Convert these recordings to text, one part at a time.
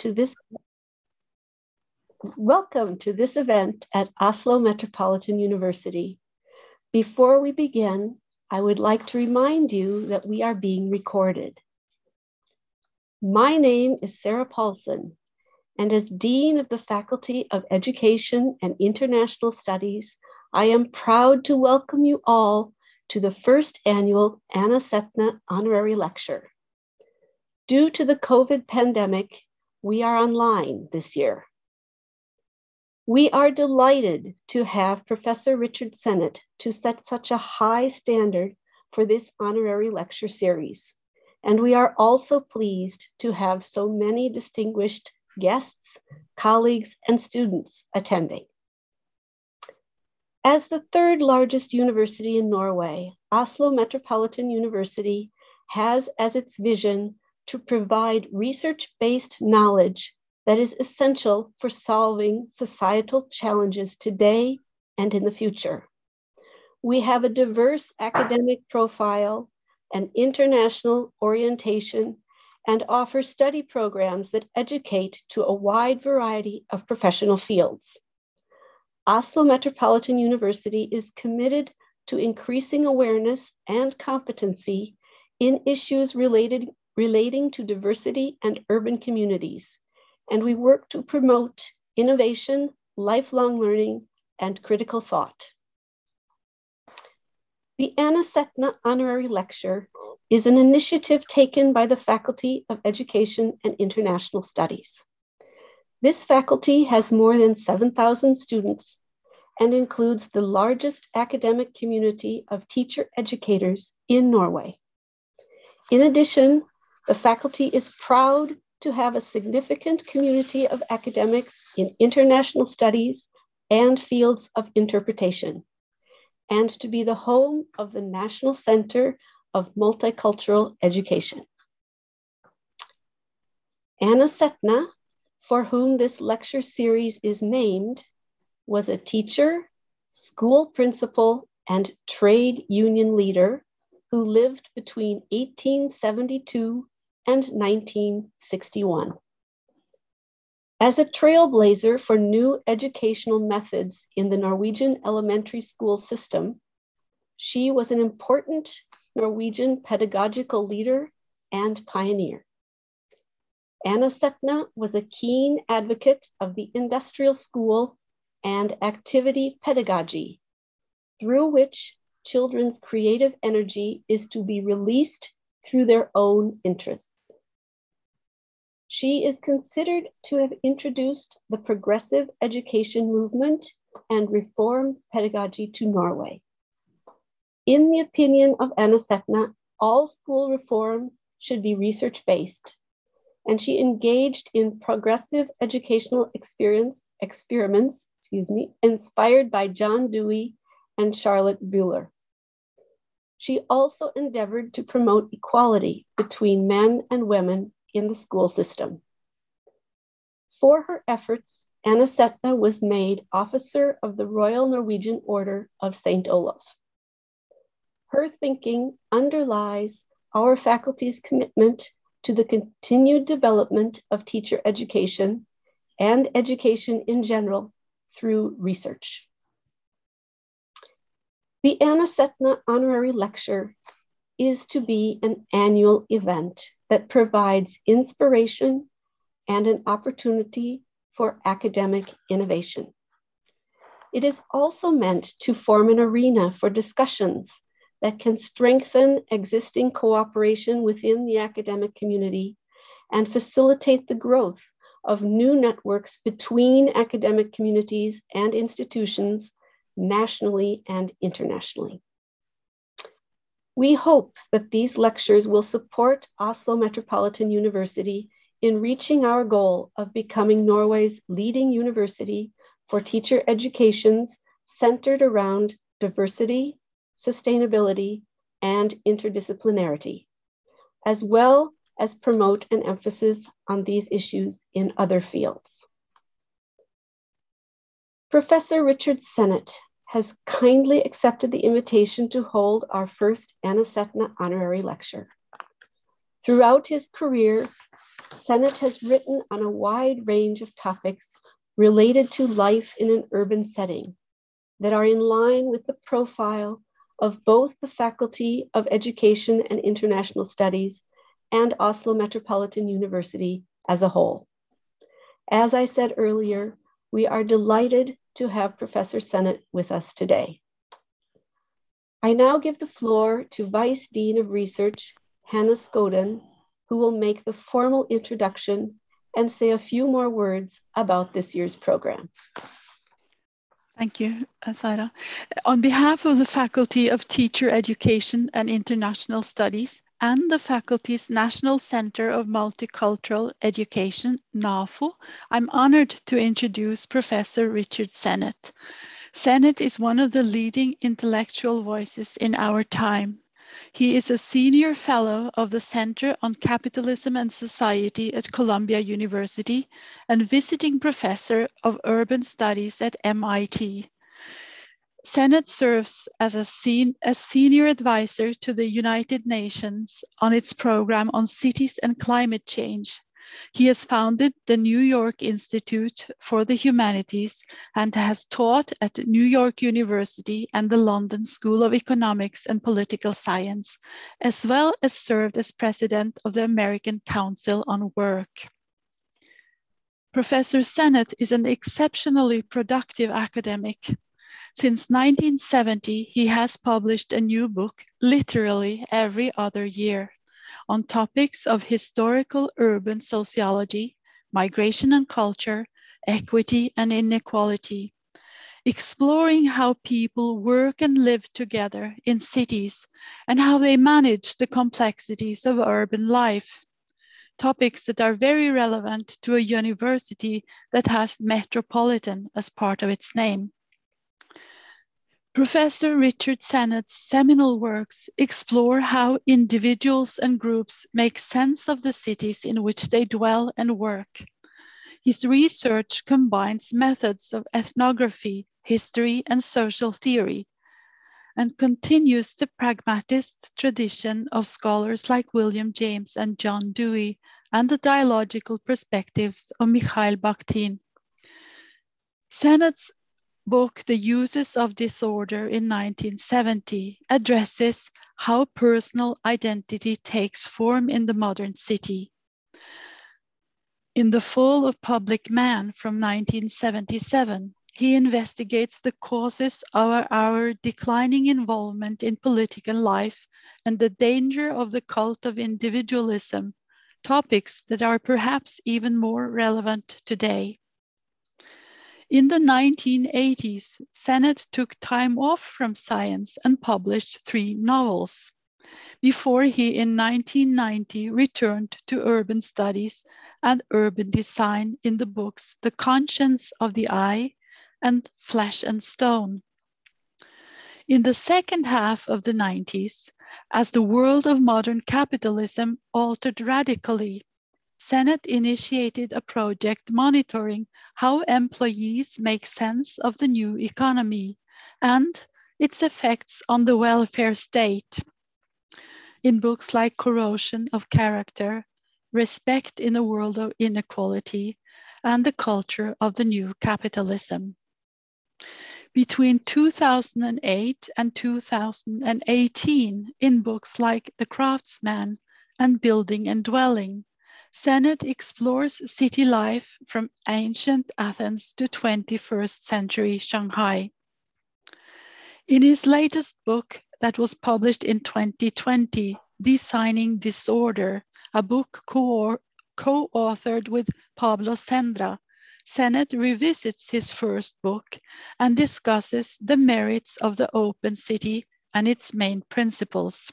to this Welcome to this event at Oslo Metropolitan University. Before we begin, I would like to remind you that we are being recorded. My name is Sarah Paulson, and as Dean of the Faculty of Education and International Studies, I am proud to welcome you all to the first annual Anna Sethne Honorary Lecture. Due to the COVID pandemic, we are online this year. We are delighted to have Professor Richard Sennett to set such a high standard for this honorary lecture series. And we are also pleased to have so many distinguished guests, colleagues, and students attending. As the third largest university in Norway, Oslo Metropolitan University has as its vision to provide research-based knowledge that is essential for solving societal challenges today and in the future. We have a diverse academic profile and international orientation and offer study programs that educate to a wide variety of professional fields. Oslo Metropolitan University is committed to increasing awareness and competency in issues related, relating to diversity and urban communities, and we work to promote innovation, lifelong learning, and critical thought. The Anna Sethne Honorary Lecture is an initiative taken by the Faculty of Education and International Studies. This faculty has more than 7,000 students and includes the largest academic community of teacher educators in Norway. In addition, the faculty is proud to have a significant community of academics in international studies and fields of interpretation, and to be the home of the National Center of Multicultural Education. Anna Sethne, for whom this lecture series is named, was a teacher, school principal, and trade union leader who lived between 1872 and 1961. As a trailblazer for new educational methods in the Norwegian elementary school system, she was an important Norwegian pedagogical leader and pioneer. Anna Sethne was a keen advocate of the industrial school and activity pedagogy, through which children's creative energy is to be released through their own interests. She is considered to have introduced the progressive education movement and reform pedagogy to Norway. In the opinion of Anna Sethne, all school reform should be research based, and she engaged in progressive educational experience experiments, excuse me, inspired by John Dewey and Charlotte Bühler. She also endeavored to promote equality between men and women in the school system. For her efforts, Anna was made Officer of the Royal Norwegian Order of St. Olaf. Her thinking underlies our faculty's commitment to the continued development of teacher education and education in general through research. The Anna Sethne Honorary Lecture is to be an annual event that provides inspiration and an opportunity for academic innovation. It is also meant to form an arena for discussions that can strengthen existing cooperation within the academic community and facilitate the growth of new networks between academic communities and institutions nationally and internationally. We hope that these lectures will support Oslo Metropolitan University in reaching our goal of becoming Norway's leading university for teacher educations centered around diversity, sustainability, and interdisciplinarity, as well as promote an emphasis on these issues in other fields. Professor Richard Sennett has kindly accepted the invitation to hold our first Anna Sethne honorary lecture. Throughout his career, Sennett has written on a wide range of topics related to life in an urban setting that are in line with the profile of both the Faculty of Education and International Studies and Oslo Metropolitan University as a whole. As I said earlier, we are delighted to have Professor Sennett with us today. I now give the floor to Vice Dean of Research, Hannah Skoden, who will make the formal introduction and say a few more words about this year's program. Thank you, Sara. On behalf of the Faculty of Teacher Education and International Studies and the faculty's National Center of Multicultural Education, NAFO, I'm honored to introduce Professor Richard Sennett. Sennett is one of the leading intellectual voices in our time. He is a senior fellow of the Center on Capitalism and Society at Columbia University and visiting professor of urban studies at MIT. Sennett serves as a, sen a, senior advisor to the United Nations on its program on cities and climate change he has founded the New York Institute for the Humanities and has taught at New York University and the London School of Economics and Political Science, as well as served as president of the American Council on Work. Professor Sennett is an exceptionally productive academic. Since 1970, he has published a new book literally every other year on topics of historical urban sociology, migration and culture, equity and inequality, exploring how people work and live together in cities and how they manage the complexities of urban life. Topics that are very relevant to a university that has metropolitan as part of its name. Professor Richard Sennett's seminal works explore how individuals and groups make sense of the cities in which they dwell and work. His research combines methods of ethnography, history, and social theory, and continues the pragmatist tradition of scholars like William James and John Dewey and the dialogical perspectives of Mikhail Bakhtin. Sennett's book, The Uses of Disorder in 1970, addresses how personal identity takes form in the modern city. In The Fall of Public Man from 1977, he investigates the causes of our declining involvement in political life and the danger of the cult of individualism, topics that are perhaps even more relevant today. In the 1980s, Sennett took time off from science and published three novels before he in 1990 returned to urban studies and urban design in the books The Conscience of the Eye and Flesh and Stone. In the second half of the 90s, as the world of modern capitalism altered radically, Sennett initiated a project monitoring how employees make sense of the new economy and its effects on the welfare state. In books like Corrosion of Character, Respect in a World of Inequality, and The Culture of the New Capitalism. Between 2008 and 2018, in books like The Craftsman and Building and Dwelling, Sennett explores city life from ancient Athens to 21st century Shanghai. In his latest book that was published in 2020, Designing Disorder, a book co-authored with Pablo Sendra, Sennett revisits his first book and discusses the merits of the open city and its main principles.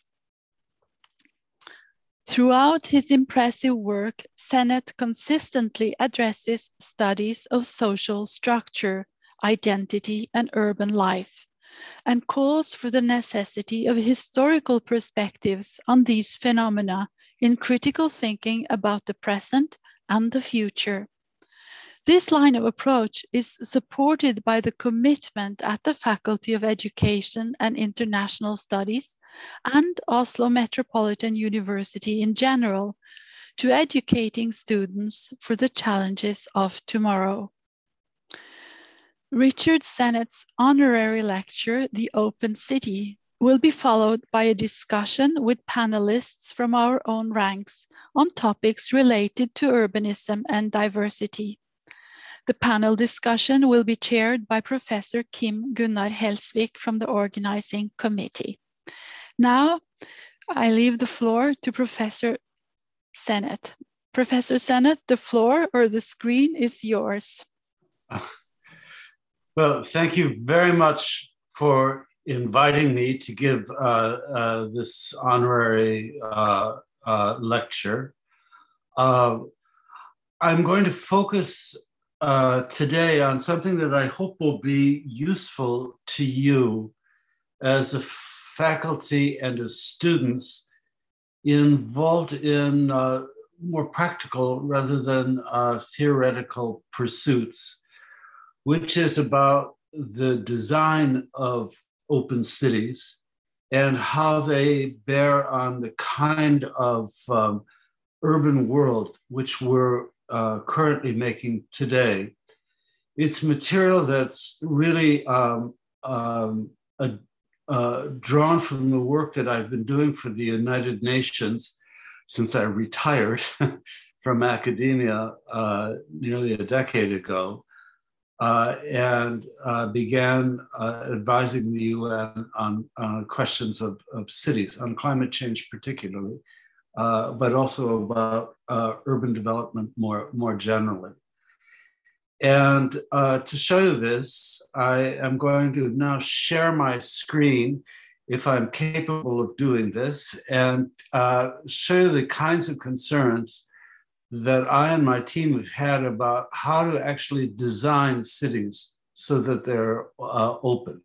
Throughout his impressive work, Sennett consistently addresses studies of social structure, identity, and urban life, and calls for the necessity of historical perspectives on these phenomena in critical thinking about the present and the future. This line of approach is supported by the commitment at the Faculty of Education and International Studies and Oslo Metropolitan University in general to educating students for the challenges of tomorrow. Richard Sennett's honorary lecture, The Open City, will be followed by a discussion with panelists from our own ranks on topics related to urbanism and diversity. The panel discussion will be chaired by Professor Kim Gunnar Helsvik from the organizing committee. Now, I leave the floor to Professor Sennett. Professor Sennett, the floor or the screen is yours. Well, thank you very much for inviting me to give uh, uh, this honorary uh, uh lecture. Uh, I'm going to focus uh, today on something that I hope will be useful to you as a faculty and as students involved in more practical rather than theoretical pursuits which is about the design of open cities and how they bear on the kind of um, urban world which we're uh, currently making today. It's material that's really um, um, a, uh, drawn from the work that I've been doing for the United Nations since I retired from academia uh, nearly a decade ago uh, and uh, began uh, advising the UN on, on questions of, of, cities, on climate change particularly, uh, but also about uh, urban development more, more generally. And uh, to show you this, I am going to now share my screen if I'm capable of doing this and show you the kinds of concerns that I and my team have had about how to actually design cities so that they're uh, open.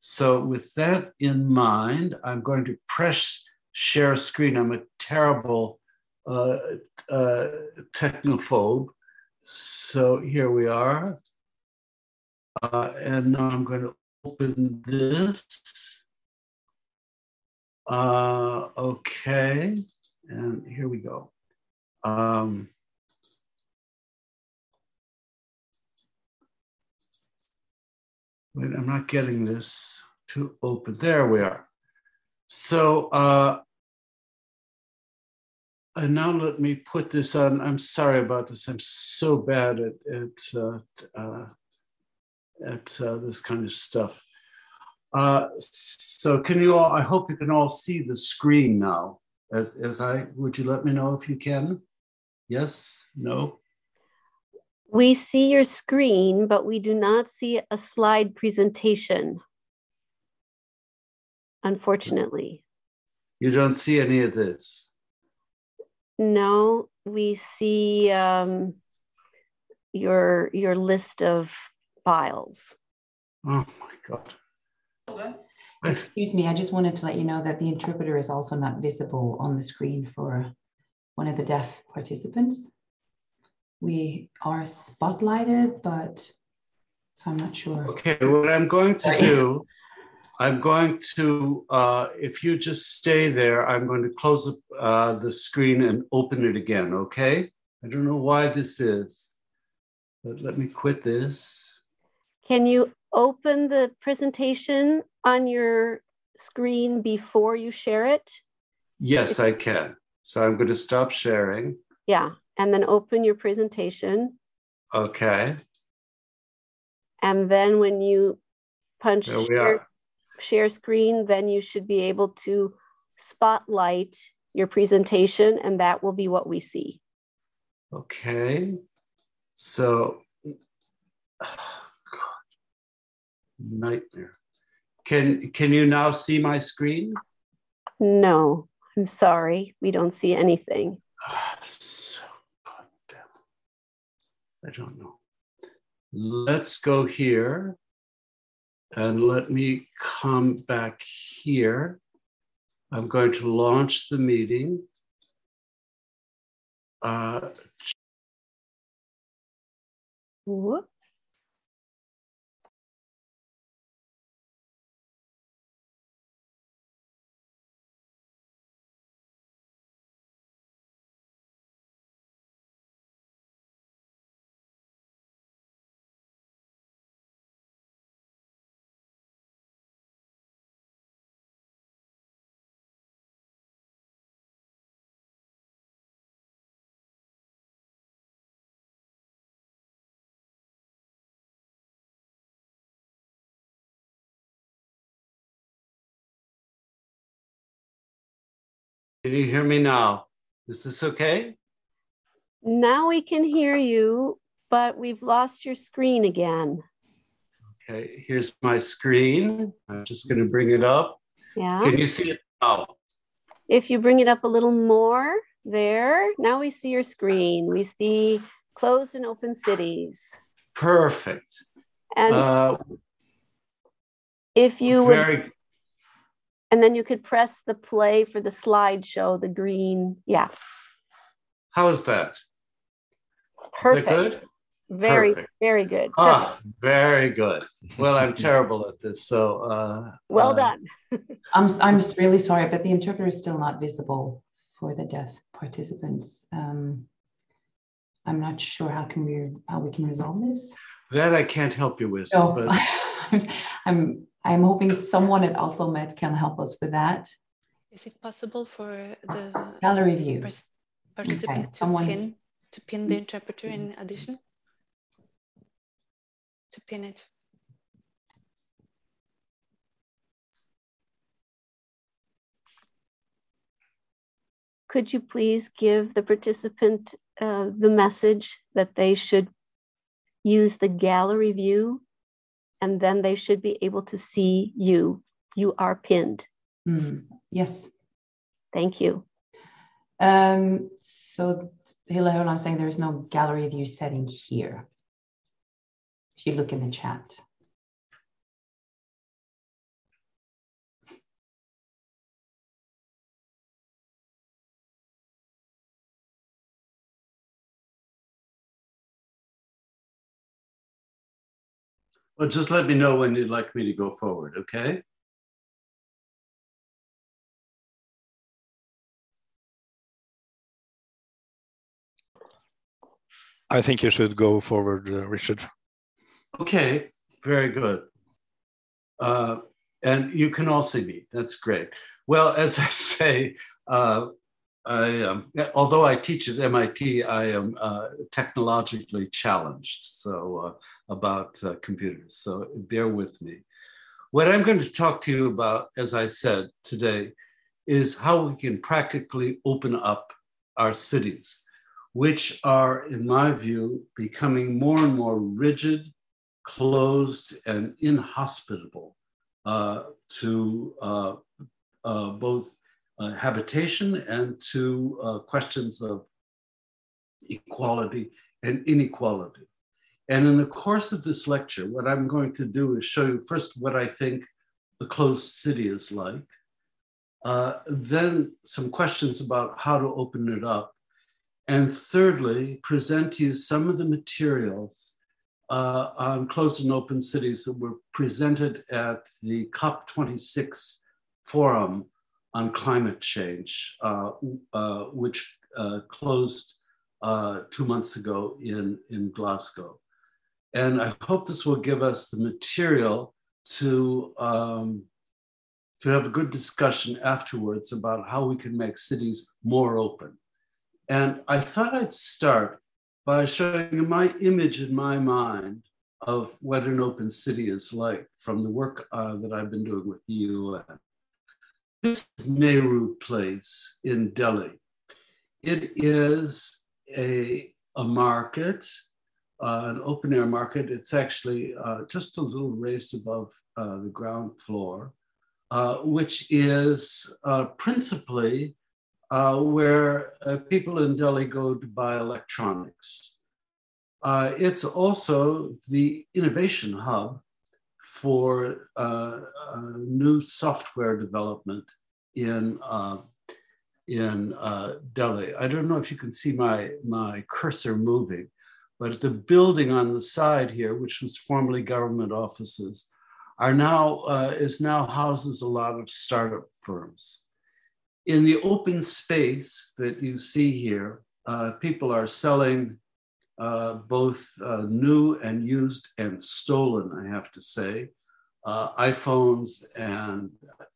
So, with that in mind, I'm going to press share a screen. I'm a terrible uh, uh, technophobe. So, here we are. Uh, and now I'm going to open this. Uh, okay, and here we go. Um, wait, I'm not getting this to open. There we are. So, uh, and now let me put this on. I'm sorry about this. I'm so bad at at uh, uh, at uh, this kind of stuff. Uh, so, can you all? I hope you can all see the screen now. As, as I would you let me know if you can? Yes? No? We see your screen, but we do not see a slide presentation, unfortunately. You don't see any of this? No, we see um, your, your list of files. Oh my God. Excuse me, I just wanted to let you know that the interpreter is also not visible on the screen for one of the deaf participants. We are spotlighted, but so I'm not sure. Okay, what I'm going to Sorry. do, I'm going to, uh, if you just stay there, I'm going to close up, uh, the screen and open it again, okay? I don't know why this is, but let me quit this. Can you open the presentation on your screen before you share it? Yes, I can. So I'm going to stop sharing. Yeah, and then open your presentation. Okay. And then when you punch there we share, share screen, then you should be able to spotlight your presentation and that will be what we see. Okay. So, oh nightmare. Can, can you now see my screen? No. I'm sorry, we don't see anything. so goddamn. I don't know. Let's go here and let me come back here. I'm going to launch the meeting. Uh, Whoop. Can you hear me now? Is this okay? Now we can hear you, but we've lost your screen again. Okay, here's my screen. I'm just going to bring it up. Yeah. Can you see it now? If you bring it up a little more, there. Now we see your screen. We see closed and open cities. Perfect. And Uh, if you would, very and then you could press the play for the slideshow, the green. Yeah, How is that? Is perfect. that good? Very, Perfect. very good. Ah, very good. Well, I'm terrible at this, so uh, well uh, done. I'm, I'm really sorry, but the interpreter is still not visible for the deaf participants. Um, I'm not sure how can we how we can resolve this. That I can't help you with, So but I'm, I'm I'm hoping someone at OsloMet can help us with that. Is it possible for the Gallery view. pers- participant to someone's- pin to pin the interpreter in addition? To pin it. Could you please give the participant uh, the message that they should use the gallery view and then they should be able to see you. You are pinned. Hmm, Yes. Thank you. Um, so Hilla Höland saying there is no gallery view setting here. If you look in the chat. Well, just let me know when you'd like me to go forward, okay? I think you should go forward, uh, Richard. Okay, very good. Uh, and you can all see me. That's great. Well, as I say, uh, I um, although I teach at MIT, I am uh, technologically challenged. So uh, about uh, computers. So bear with me. What I'm going to talk to you about, as I said today, is how we can practically open up our cities, which are, in my view, becoming more and more rigid, closed, and inhospitable uh, to uh, uh, both uh, habitation and to uh, questions of equality and inequality. And in the course of this lecture, what I'm going to do is show you first what I think a closed city is like, uh, then some questions about how to open it up, and thirdly, present to you some of the materials uh, on closed and open cities that were presented at the COP26 forum on climate change, uh, uh, which uh, closed two months ago in, in Glasgow. And I hope this will give us the material to, um, to have a good discussion afterwards about how we can make cities more open. And I thought I'd start by showing my image in my mind of what an open city is like from the work uh, that I've been doing with the UN. This is Nehru Place in Delhi. It is a, a market, uh, an open air market. It's actually uh, just a little raised above uh, the ground floor, uh, which is uh, principally uh, where people in Delhi go to buy electronics. it's also the innovation hub for uh, uh, new software development in uh, in Delhi. I don't know if you can see my my cursor moving, but the building on the side here, which was formerly government offices, are now is now houses a lot of startup firms. In the open space that you see here, people are selling uh, both uh, new and used and stolen, I have to say, uh, iPhones and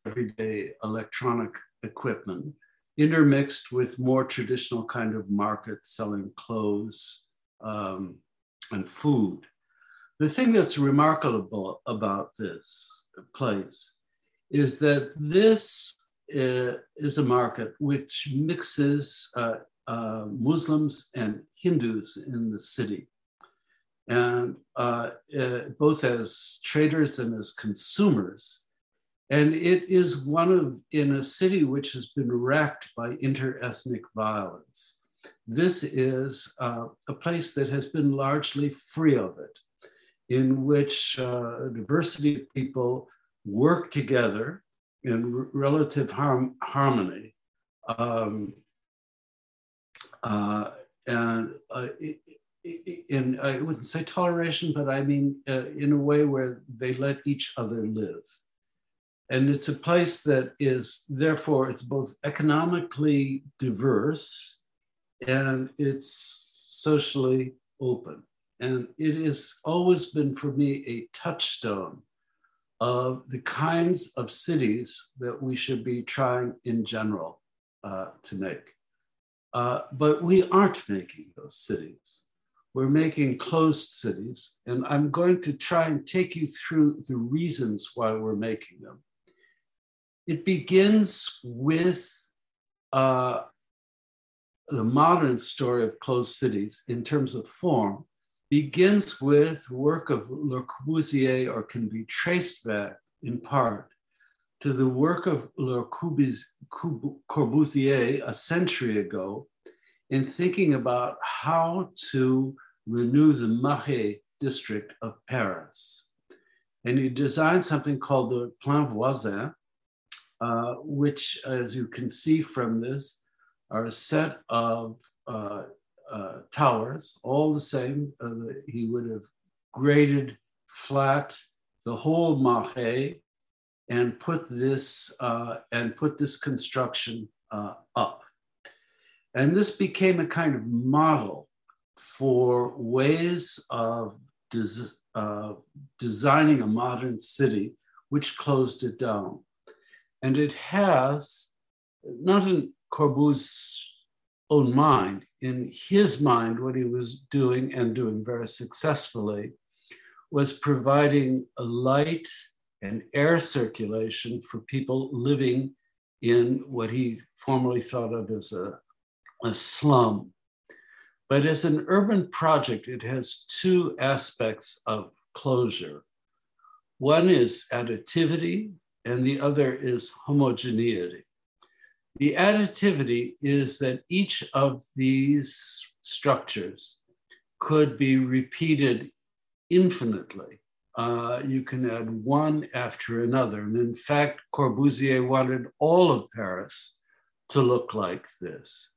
everyday electronic equipment, intermixed with more traditional kind of market selling clothes um, and food. The thing that's remarkable about this place is that this uh, is a market which mixes uh, uh, Muslims and Hindus in the city. And uh, uh, both as traders and as consumers. And it is one of, in a city which has been racked by interethnic violence. This is uh, a place that has been largely free of it, in which a diversity of people work together in relative harm, harmony. Um, uh, and uh, in, I wouldn't say toleration, but I mean uh, in a way where they let each other live. And it's a place that is, therefore, it's both economically diverse and it's socially open. And it has always been for me a touchstone of the kinds of cities that we should be trying in general uh, to make. Uh, but we aren't making those cities. We're making closed cities, and I'm going to try and take you through the reasons why we're making them. It begins with uh, the modern story of closed cities in terms of form, begins with work of Le Corbusier or can be traced back in part to the work of Le Corbusier a century ago in thinking about how to renew the Marais district of Paris. And he designed something called the Plan Voisin, uh, which, as you can see from this, are a set of uh, uh, towers, all the same. Uh, he would have graded flat the whole Marais and put this uh, and put this construction uh, up. And this became a kind of model for ways of des uh, designing a modern city, which closed it down. And it has, not in Corbu's own mind. In his mind, what he was doing and doing very successfully was providing a light and air circulation for people living in what he formerly thought of as a, a slum. But as an urban project, it has two aspects of closure. One is additivity, and the other is homogeneity. The additivity is that each of these structures could be repeated infinitely. Uh, you can add one after another. And in fact, Corbusier wanted all of Paris to look like this,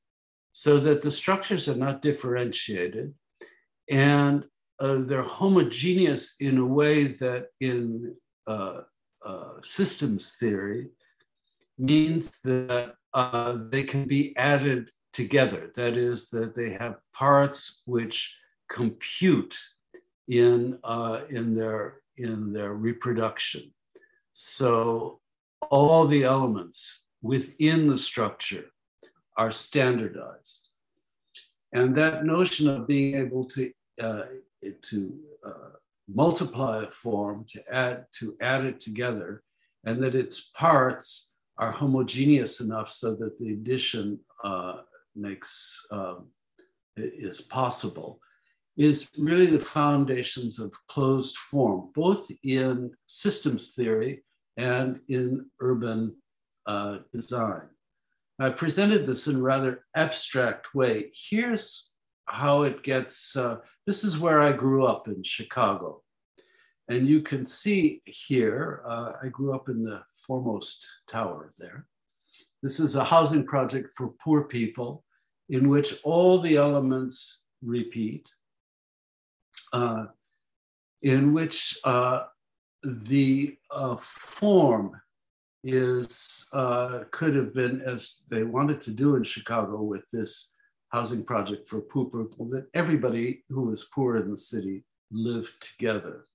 so that the structures are not differentiated and uh, they're homogeneous in a way that in uh, uh systems theory means that uh, they can be added together. That is, that they have parts which compute in, uh, in, their, in their reproduction. So all the elements within the structure are standardized. And that notion of being able to, uh, to uh, multiply a form, to add, to add it together, and that its parts are homogeneous enough so that the addition uh, makes um, is possible is really the foundations of closed form, both in systems theory and in urban uh, design. I presented this in a rather abstract way. Here's how it gets, uh, this is where I grew up in Chicago. And you can see here, uh, I grew up in the foremost tower there. This is a housing project for poor people in which all the elements repeat, uh, in which uh, the uh, form is uh, could have been as they wanted to do in Chicago with this housing project for poor people, that everybody who was poor in the city lived together.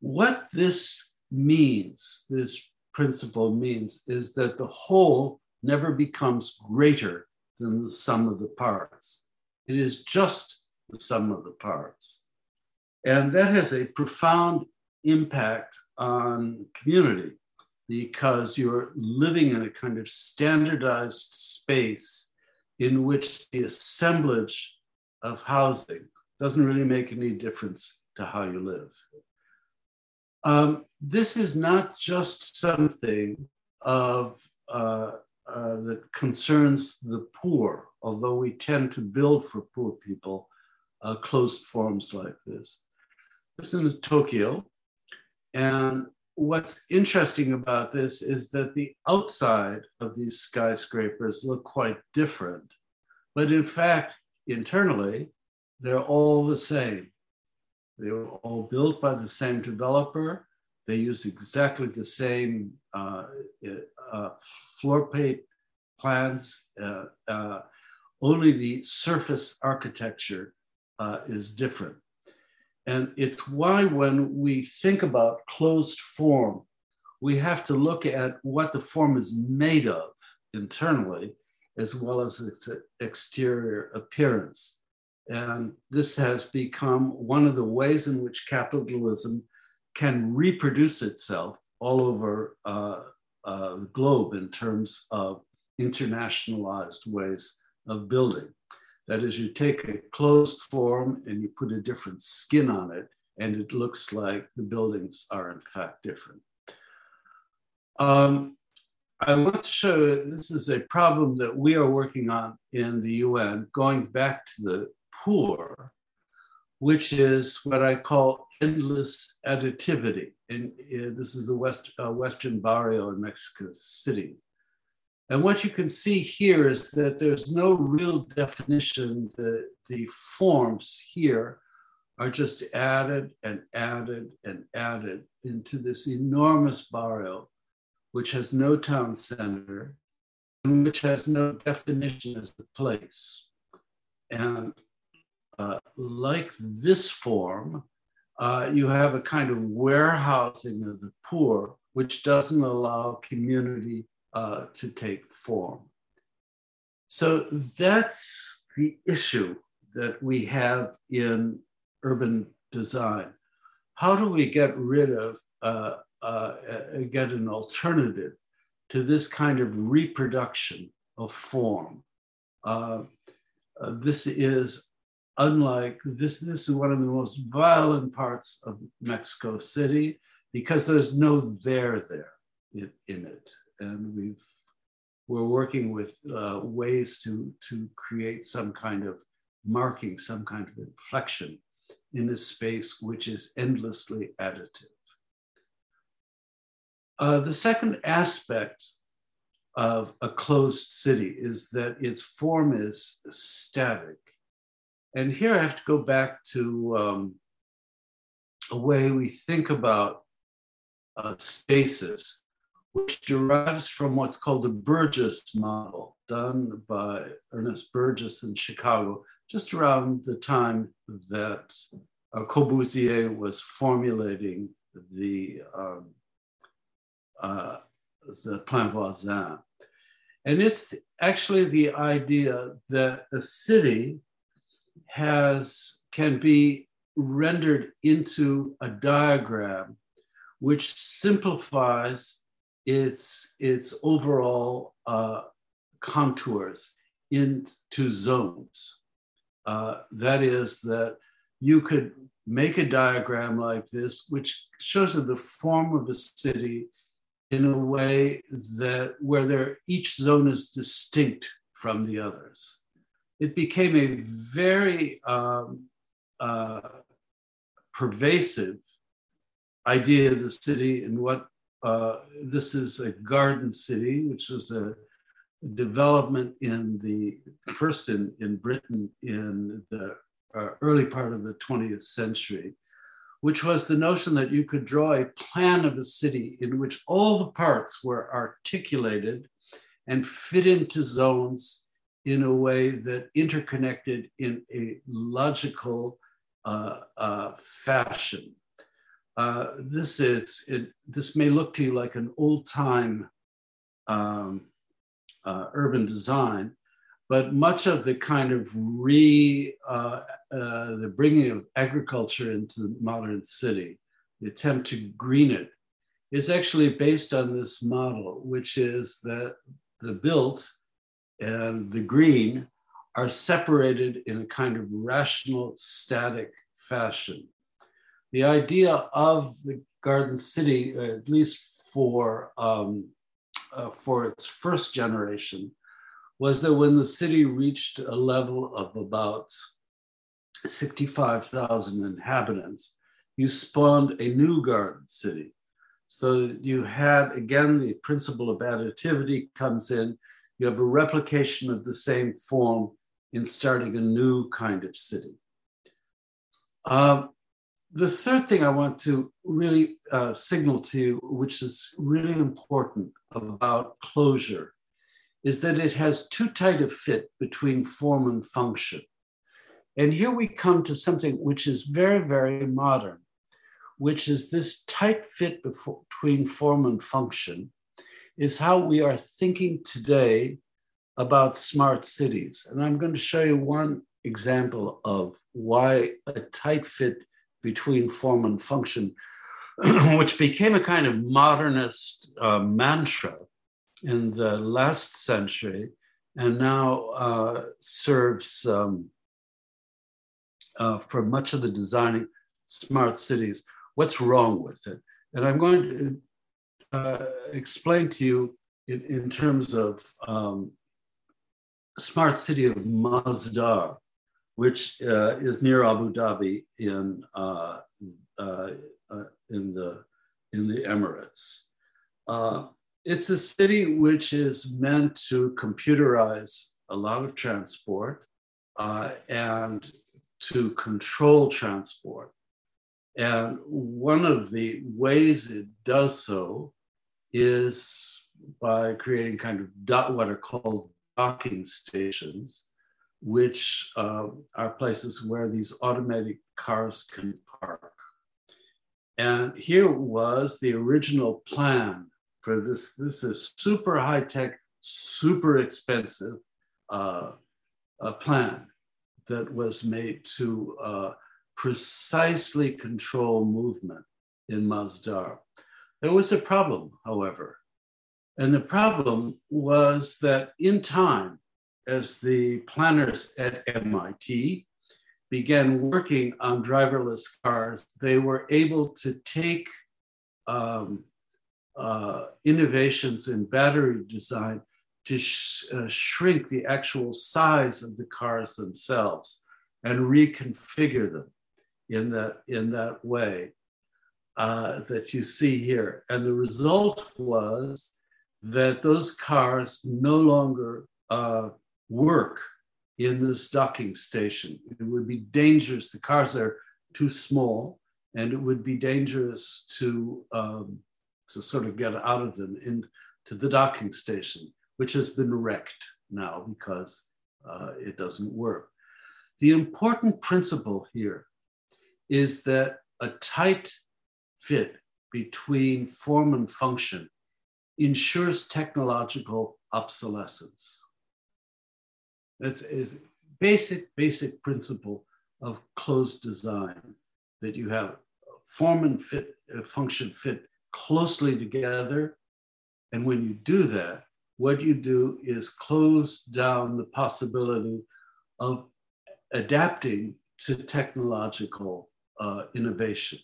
What this means, this principle means, is that the whole never becomes greater than the sum of the parts. It is just the sum of the parts. And that has a profound impact on community because you're living in a kind of standardized space in which the assemblage of housing doesn't really make any difference to how you live. Um, this is not just something of uh, uh, that concerns the poor, although we tend to build for poor people uh, closed forms like this. This is in Tokyo, and what's interesting about this is that the outside of these skyscrapers look quite different, but in fact, internally, they're all the same. They were all built by the same developer. They use exactly the same uh, uh, floor plate plans. Uh, uh only the surface architecture uh, is different. And it's why when we think about closed form, we have to look at what the form is made of internally, as well as its exterior appearance. And this has become one of the ways in which capitalism can reproduce itself all over uh, uh, the globe in terms of internationalized ways of building. That is, you take a closed form and you put a different skin on it, and it looks like the buildings are in fact different. Um, I want to show this is a problem that we are working on in the UN, going back to the poor, which is what I call endless additivity. And uh, this is the West, uh, Western Barrio in Mexico City. And what you can see here is that there's no real definition. The, the forms here are just added and added and added into this enormous barrio, which has no town center and which has no definition as a place. And uh, like this form, uh, you have a kind of warehousing of the poor, which doesn't allow community uh, to take form. So that's the issue that we have in urban design. How do we get rid of, uh, uh, get an alternative to this kind of reproduction of form? Uh, uh, this is unlike this. This is one of the most violent parts of Mexico City because there's no there there in, in it and we've we're working with uh, ways to to create some kind of marking, some kind of inflection in a space which is endlessly additive. Uh, the second aspect of a closed city is that its form is static. And here I have to go back to um, a way we think about uh, spaces which derives from what's called the Burgess model, done by Ernest Burgess in Chicago, just around the time that uh, Corbusier was formulating the, um, uh, the Plan Voisin. And it's actually the idea that a city has can be rendered into a diagram which simplifies its its overall uh, contours into zones. Uh, that is that you could make a diagram like this, which shows you the form of a city in a way that where there each zone is distinct from the others. It became a very um, uh, pervasive idea of the city and what uh, this is a garden city, which was a development in the first in, in Britain in the uh, early part of the 20th century, which was the notion that you could draw a plan of a city in which all the parts were articulated and fit into zones in a way that interconnected in a logical uh, uh, fashion. Uh, this is it, this may look to you like an old time um, uh, urban design, but much of the kind of re uh, uh, the bringing of agriculture into the modern city, the attempt to green it, is actually based on this model, which is that the built and the green are separated in a kind of rational, static fashion. The idea of the Garden City, at least for, um, uh, for its first generation, was that when the city reached a level of about 65,000 inhabitants, you spawned a new garden city. So you had, again, the principle of additivity comes in. You have a replication of the same form in starting a new kind of city. Uh, the third thing I want to really uh, signal to you, which is really important about closure, is that it has too tight a fit between form and function. And here we come to something which is very, very modern, which is this tight fit between form and function, is how we are thinking today about smart cities. And I'm going to show you one example of why a tight fit between form and function, which became a kind of modernist uh, mantra in the last century and now uh, serves um, uh, for much of the designing smart cities. What's wrong with it? And I'm going to uh, explain to you in, in terms of um, smart city of Masdar, which uh, is near Abu Dhabi in uh, uh, uh in the in the Emirates. Uh, it's a city which is meant to computerize a lot of transport uh, and to control transport. And one of the ways it does so is by creating kind of dot, what are called docking stations, which uh, are places where these automatic cars can park. And here was the original plan for this. This is super high tech, super expensive uh, plan that was made to uh, precisely control movement in Masdar. There was a problem, however. And the problem was that in time, as the planners at MIT began working on driverless cars, they were able to take um, uh, innovations in battery design to sh- uh, shrink the actual size of the cars themselves and reconfigure them in that, in that way uh, that you see here. And the result was that those cars no longer uh, work in this docking station. It would be dangerous. The cars are too small, and it would be dangerous to um, to sort of get out of them into the docking station, which has been wrecked now because uh, it doesn't work. The important principle here is that a tight fit between form and function ensures technological obsolescence. That's a basic, basic principle of closed design that you have form and fit, uh, function fit closely together. And when you do that, what you do is close down the possibility of adapting to technological uh, innovation.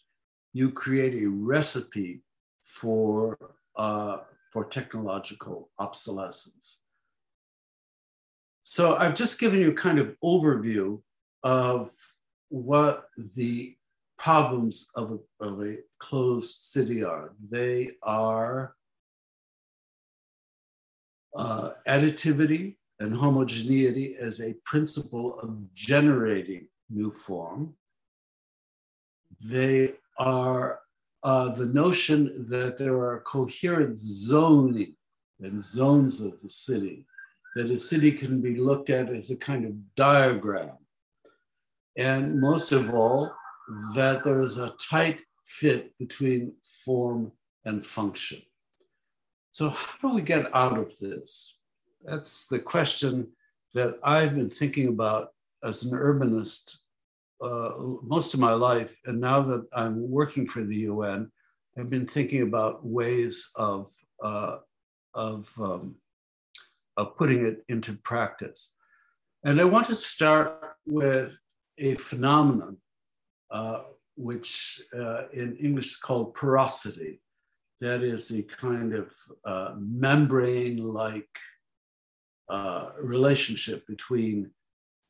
You create a recipe for uh, for technological obsolescence. So I've just given you a kind of overview of what the problems of a, of a closed city are. They are uh, additivity and homogeneity as a principle of generating new form. They are uh, the notion that there are coherent zoning and zones of the city, that a city can be looked at as a kind of diagram. And most of all, that there is a tight fit between form and function. So, how do we get out of this? That's the question that I've been thinking about as an urbanist uh, most of my life. And now that I'm working for the UN, I've been thinking about ways of, uh, of, um, of putting it into practice. And I want to start with a phenomenon uh, which uh, in English is called porosity. That is a kind of uh, membrane like uh, relationship between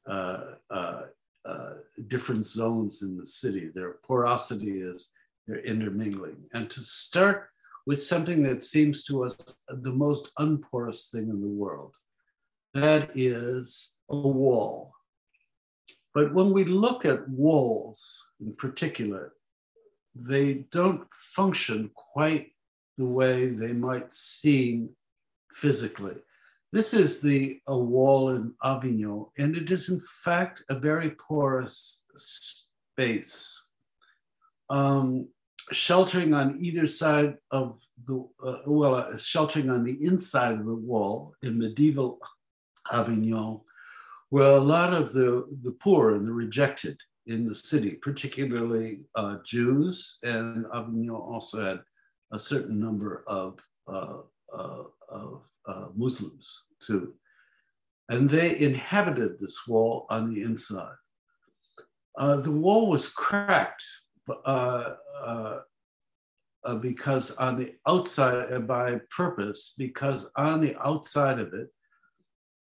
uh, uh, different zones in the city. Their porosity is their intermingling. And to start with something that seems to us the most unporous thing in the world, that is a wall. But when we look at walls in particular, they don't function quite the way they might seem physically. This is the a wall in Avignon, and it is in fact a very porous space, um, sheltering on either side of the uh, well, uh, sheltering on the inside of the wall in medieval Avignon, were a lot of the, the poor and the rejected in the city, particularly uh, Jews, and Avignon also had a certain number of, uh, uh, of uh, Muslims too. And they inhabited this wall on the inside. Uh, the wall was cracked uh, because on the outside, by purpose, because on the outside of it,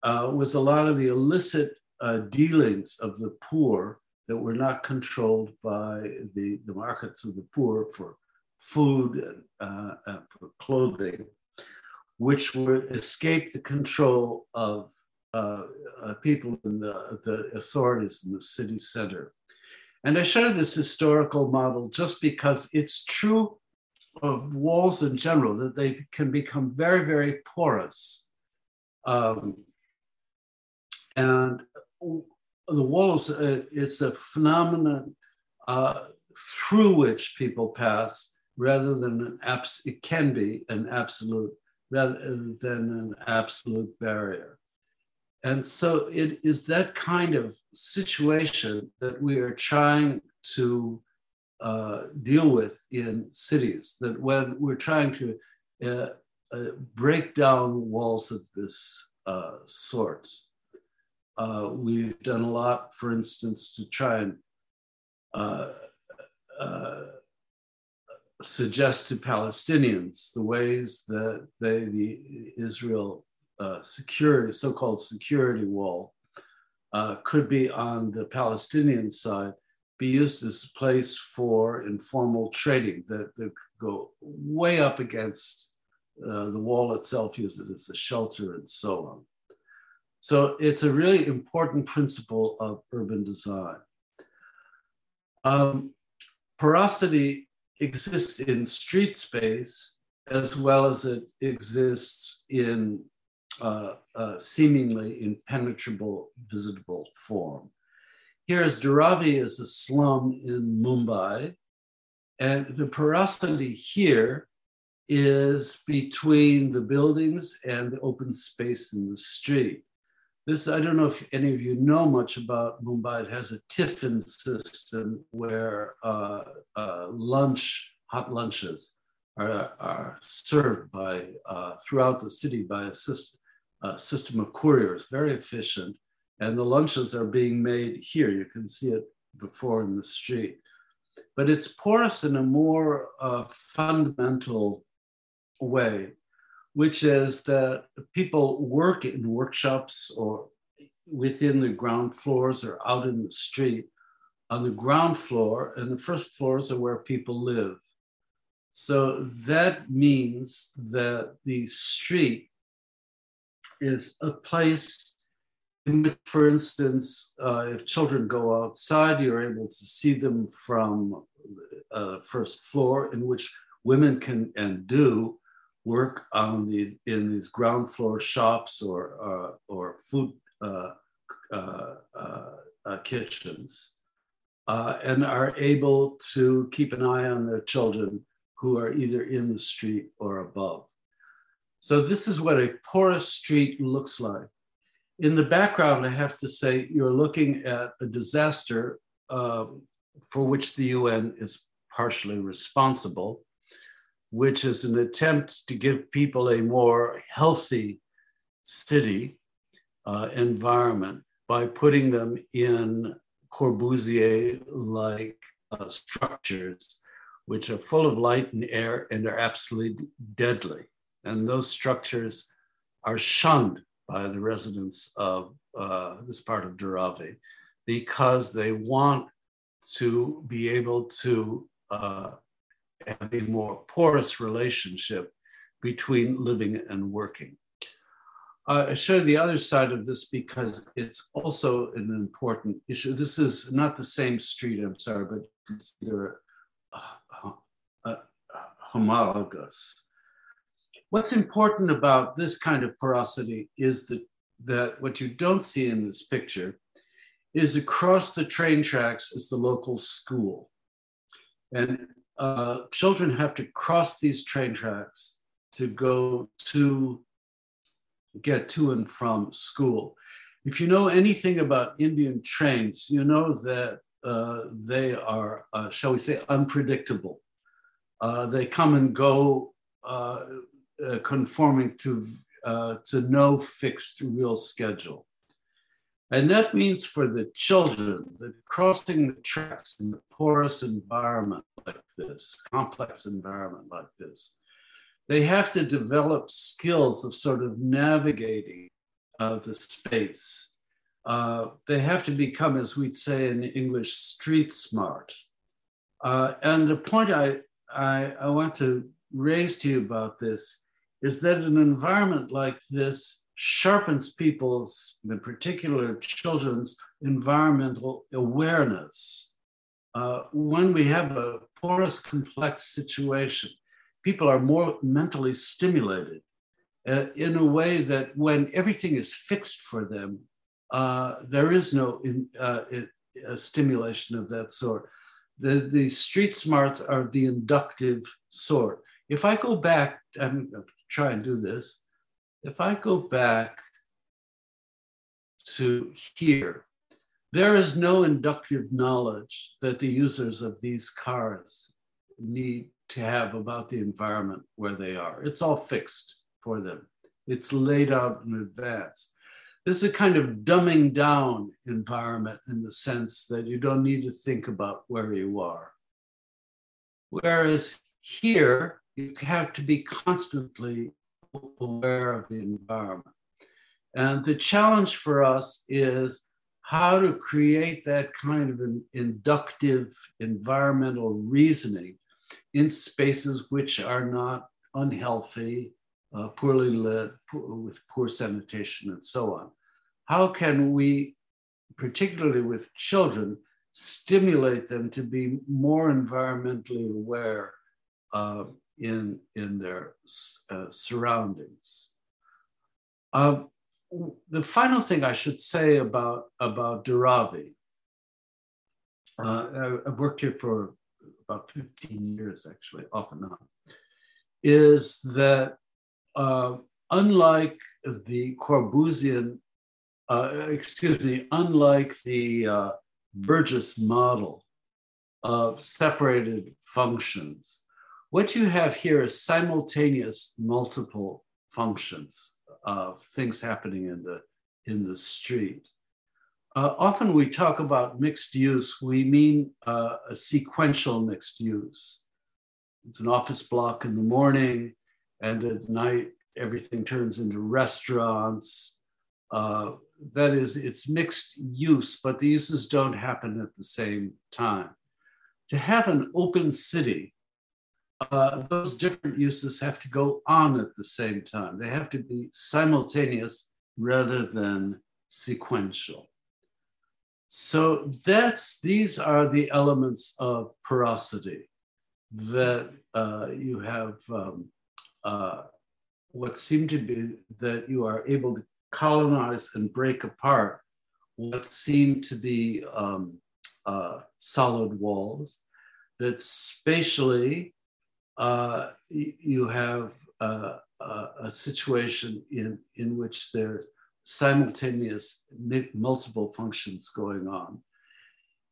uh, was a lot of the illicit uh, dealings of the poor that were not controlled by the, the markets of the poor for food and, uh, and for clothing, which were escaped the control of uh, uh, people in the, the authorities in the city center. And I show this historical model just because it's true of walls in general, that they can become very, very porous. Um, and the walls, uh, it's a phenomenon uh, through which people pass rather than an abs- it can be an absolute rather than an absolute barrier. And so it is that kind of situation that we are trying to uh, deal with in cities, that when we're trying to uh, uh, break down walls of this uh, sort, uh, we've done a lot, for instance, to try and uh, suggest to Palestinians the ways that they, the Israel uh, security, so-called security wall, uh, could be on the Palestinian side, be used as a place for informal trading that, that go way up against uh, the wall itself, use it as a shelter and so on. So it's a really important principle of urban design. Um, porosity exists in street space as well as it exists in uh, uh, seemingly impenetrable visitable form. Here is Dharavi is a slum in Mumbai, and the porosity here is between the buildings and the open space in the street. This, I don't know if any of you know much about Mumbai. It has a tiffin system where uh, uh, lunch, hot lunches, are, are served by uh, throughout the city by a system, a system of couriers, very efficient. And the lunches are being made here. You can see it before in the street. But it's porous in a more uh, fundamental way which is that people work in workshops or within the ground floors or out in the street on the ground floor, and the first floors are where people live. So that means that the street is a place in which, for instance, uh, if children go outside, you're able to see them from uh, first floor, in which women can and do work on the in these ground floor shops or uh, or food uh, uh, uh, kitchens, and are able to keep an eye on their children who are either in the street or above. So this is what a porous street looks like. In the background, I have to say you're looking at a disaster um, for which the UN is partially responsible which is an attempt to give people a more healthy city uh, environment by putting them in Corbusier like uh, structures, which are full of light and air and are absolutely deadly. And those structures are shunned by the residents of uh, this part of Dharavi because they want to be able to uh, have a more porous relationship between living and working. Uh, I show the other side of this because it's also an important issue. This is not the same street, I'm sorry, but consider uh, uh, homologous. What's important about this kind of porosity is that, that what you don't see in this picture is across the train tracks is the local school. And uh, children have to cross these train tracks to go to get to and from school. If you know anything about Indian trains, you know that uh, they are, uh, shall we say, unpredictable. Uh, they come and go uh, conforming to, uh, to no fixed real schedule. And that means for the children that crossing the tracks in a porous environment like this, complex environment like this, they have to develop skills of sort of navigating uh, the space. Uh, they have to become, as we'd say in English, street smart. Uh, and the point I, I, I want to raise to you about this is that an environment like this sharpens people's, in particular children's, environmental awareness. Uh, when we have a porous, complex situation, people are more mentally stimulated uh, in a way that when everything is fixed for them, uh, there is no in, uh, stimulation of that sort. The, the street smarts are the inductive sort. If I go back, I'm going to try and do this if I go back to here, there is no inductive knowledge that the users of these cars need to have about the environment where they are. It's all fixed for them. It's laid out in advance. This is a kind of dumbing down environment in the sense that you don't need to think about where you are. Whereas here, you have to be constantly aware of the environment. And the challenge for us is how to create that kind of an inductive environmental reasoning in spaces which are not unhealthy, uh, poorly lit, poor, with poor sanitation, and so on. How can we, particularly with children, stimulate them to be more environmentally aware uh, in, in their uh, surroundings. Uh, the final thing I should say about, about Dharavi, uh, I've worked here for about 15 years, actually, off and on, is that uh, unlike the Corbusian, uh, excuse me, unlike the uh, Burgess model of separated functions, what you have here is simultaneous multiple functions of things happening in the, in the street. Uh, often we talk about mixed use, we mean uh, a sequential mixed use. It's an office block in the morning, and at night everything turns into restaurants. Uh, that is, it's mixed use, but the uses don't happen at the same time. To have an open city uh, those different uses have to go on at the same time. They have to be simultaneous rather than sequential. So that's these are the elements of porosity that uh, you have um, uh, what seem to be that you are able to colonize and break apart what seem to be um, uh, solid walls that spatially uh, you have uh, a situation in, in which there's simultaneous multiple functions going on.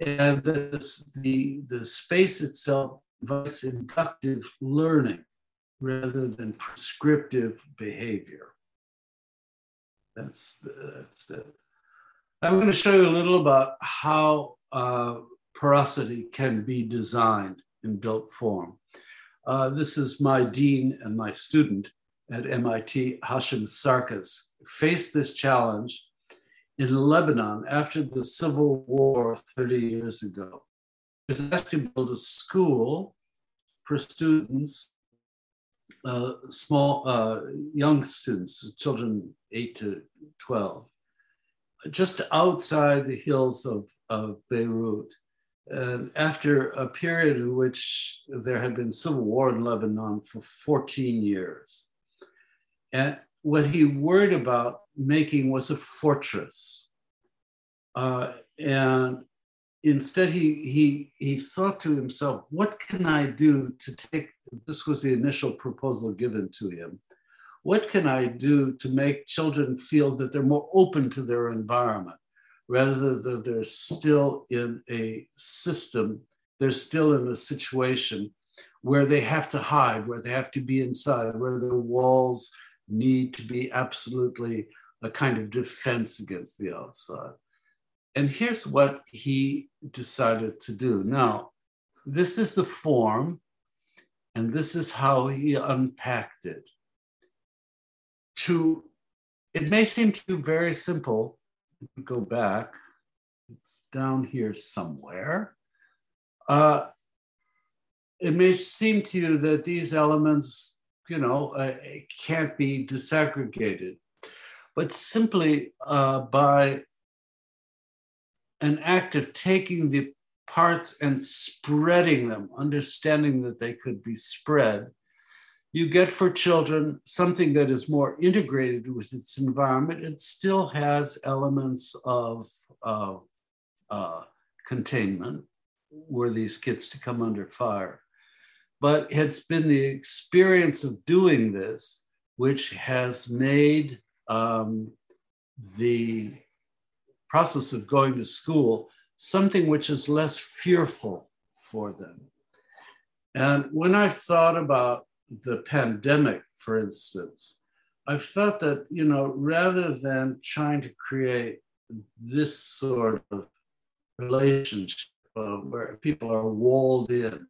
And this, the, the space itself invites inductive learning rather than prescriptive behavior. That's that's the. I'm going to show you a little about how uh, porosity can be designed in built form. Uh, this is my dean and my student at MIT, Hashim Sarkis, faced this challenge in Lebanon after the civil war 30 years ago. He was asked to build a school for students, uh, small, uh, young students, children 8 to 12, just outside the hills of, of Beirut. And after a period in which there had been civil war in Lebanon for 14 years. And what he worried about making was a fortress. Uh, and instead, he, he, he thought to himself, what can I do to take, this was the initial proposal given to him. What can I do to make children feel that they're more open to their environment rather than they're still in a system, they're still in a situation where they have to hide, where they have to be inside, where the walls need to be absolutely a kind of defense against the outside. And here's what he decided to do. Now, this is the form, and this is how he unpacked it. To it may seem to you very simple. Go back, it's down here somewhere. Uh, it may seem to you that these elements you know, uh, can't be disaggregated. But simply uh, by an act of taking the parts and spreading them, understanding that they could be spread, you get for children something that is more integrated with its environment. It still has elements of uh, uh, containment were these kids to come under fire but it's been the experience of doing this which has made um, the process of going to school something which is less fearful for them. And when I've thought about the pandemic, for instance, I've thought that, you know, rather than trying to create this sort of relationship uh, where people are walled in,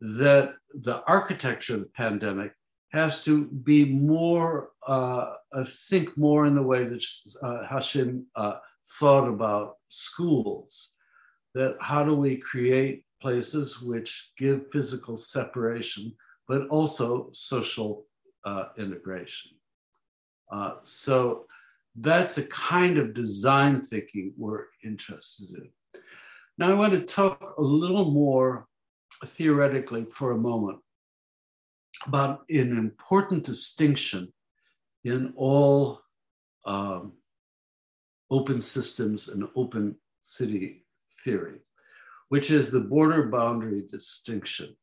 that the architecture of the pandemic has to be more, uh, think more in the way that uh, Hashim uh, thought about schools. That how do we create places which give physical separation, but also social uh, integration? Uh, so that's a kind of design thinking we're interested in. Now, I want to talk a little more theoretically for a moment about an important distinction in all um, open systems and open city theory, which is the border boundary distinction.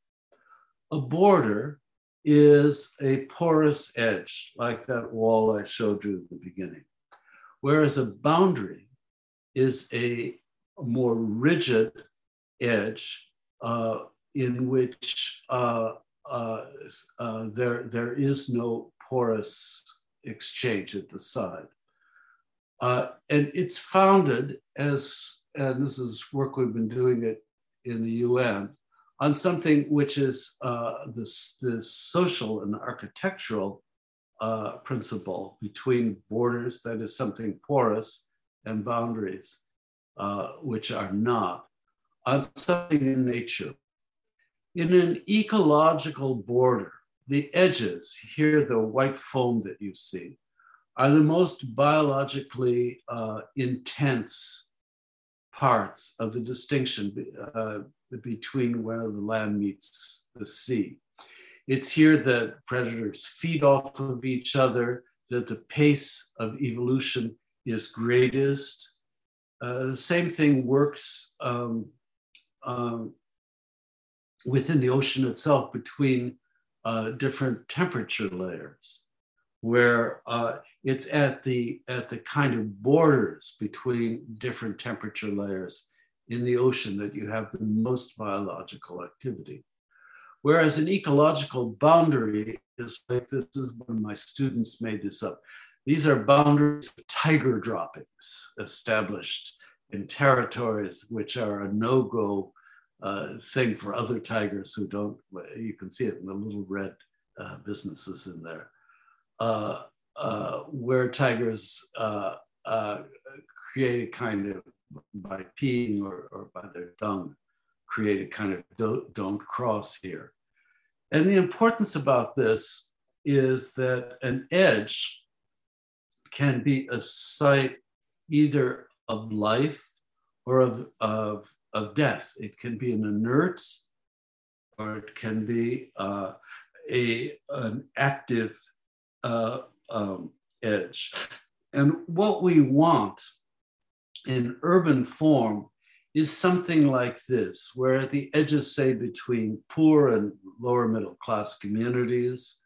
A border is a porous edge, like that wall I showed you at the beginning, whereas a boundary is a more rigid edge uh, in which uh, uh, uh, there, there is no porous exchange at the side. Uh, and it's founded as, and this is work we've been doing it in the UN, on something which is uh, this, this social and architectural uh, principle between borders, that is something porous, and boundaries, which are not, on something in nature, in an ecological border, the edges, here the white foam that you see, are the most biologically uh, intense parts of the distinction uh, between where the land meets the sea. It's here that predators feed off of each other, that the pace of evolution is greatest. Uh, the same thing works um, um, within the ocean itself between uh, different temperature layers, where uh, it's at the at the kind of borders between different temperature layers in the ocean that you have the most biological activity. Whereas an ecological boundary is like this is of my students made this up. These are boundaries of tiger droppings established in territories which are a no go uh, thing for other tigers who don't, you can see it in the little red uh, businesses in there, uh, uh where tigers uh, uh, create a kind of, by peeing or, or by their dung, create a kind of don't, don't cross here. And the importance about this is that an edge can be a site either of life or of, of, of death. It can be an inert or it can be uh, a, an active uh, um, edge. And what we want in urban form is something like this, where at the edges, say, between poor and lower middle class communities,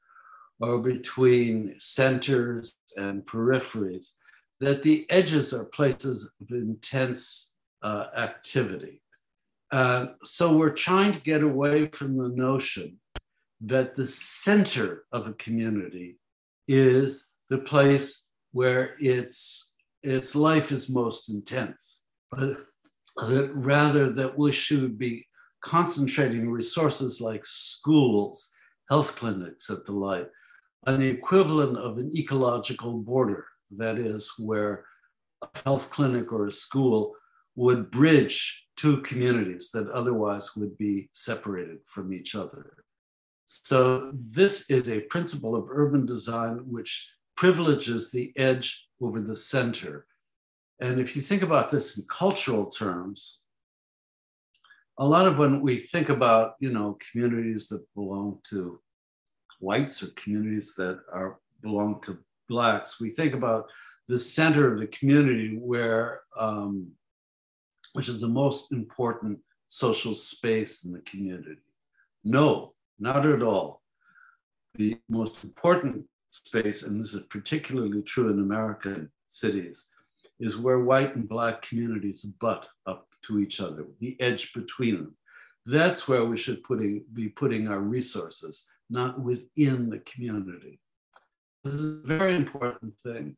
or between centers and peripheries, that the edges are places of intense uh, activity. Uh, so we're trying to get away from the notion that the center of a community is the place where its, its life is most intense, but that rather that we should be concentrating resources like schools, health clinics, and the like, on the equivalent of an ecological border, that is, where a health clinic or a school would bridge two communities that otherwise would be separated from each other. So, this is a principle of urban design which privileges the edge over the center. And if you think about this in cultural terms, a lot of when we think about, you know, communities that belong to whites or communities that are belong to blacks, we think about the center of the community where, um, which is the most important social space in the community. No, not at all. The most important space, and this is particularly true in American cities, is where white and black communities butt up to each other, the edge between them. That's where we should putting, be putting our resources not within the community. This is a very important thing.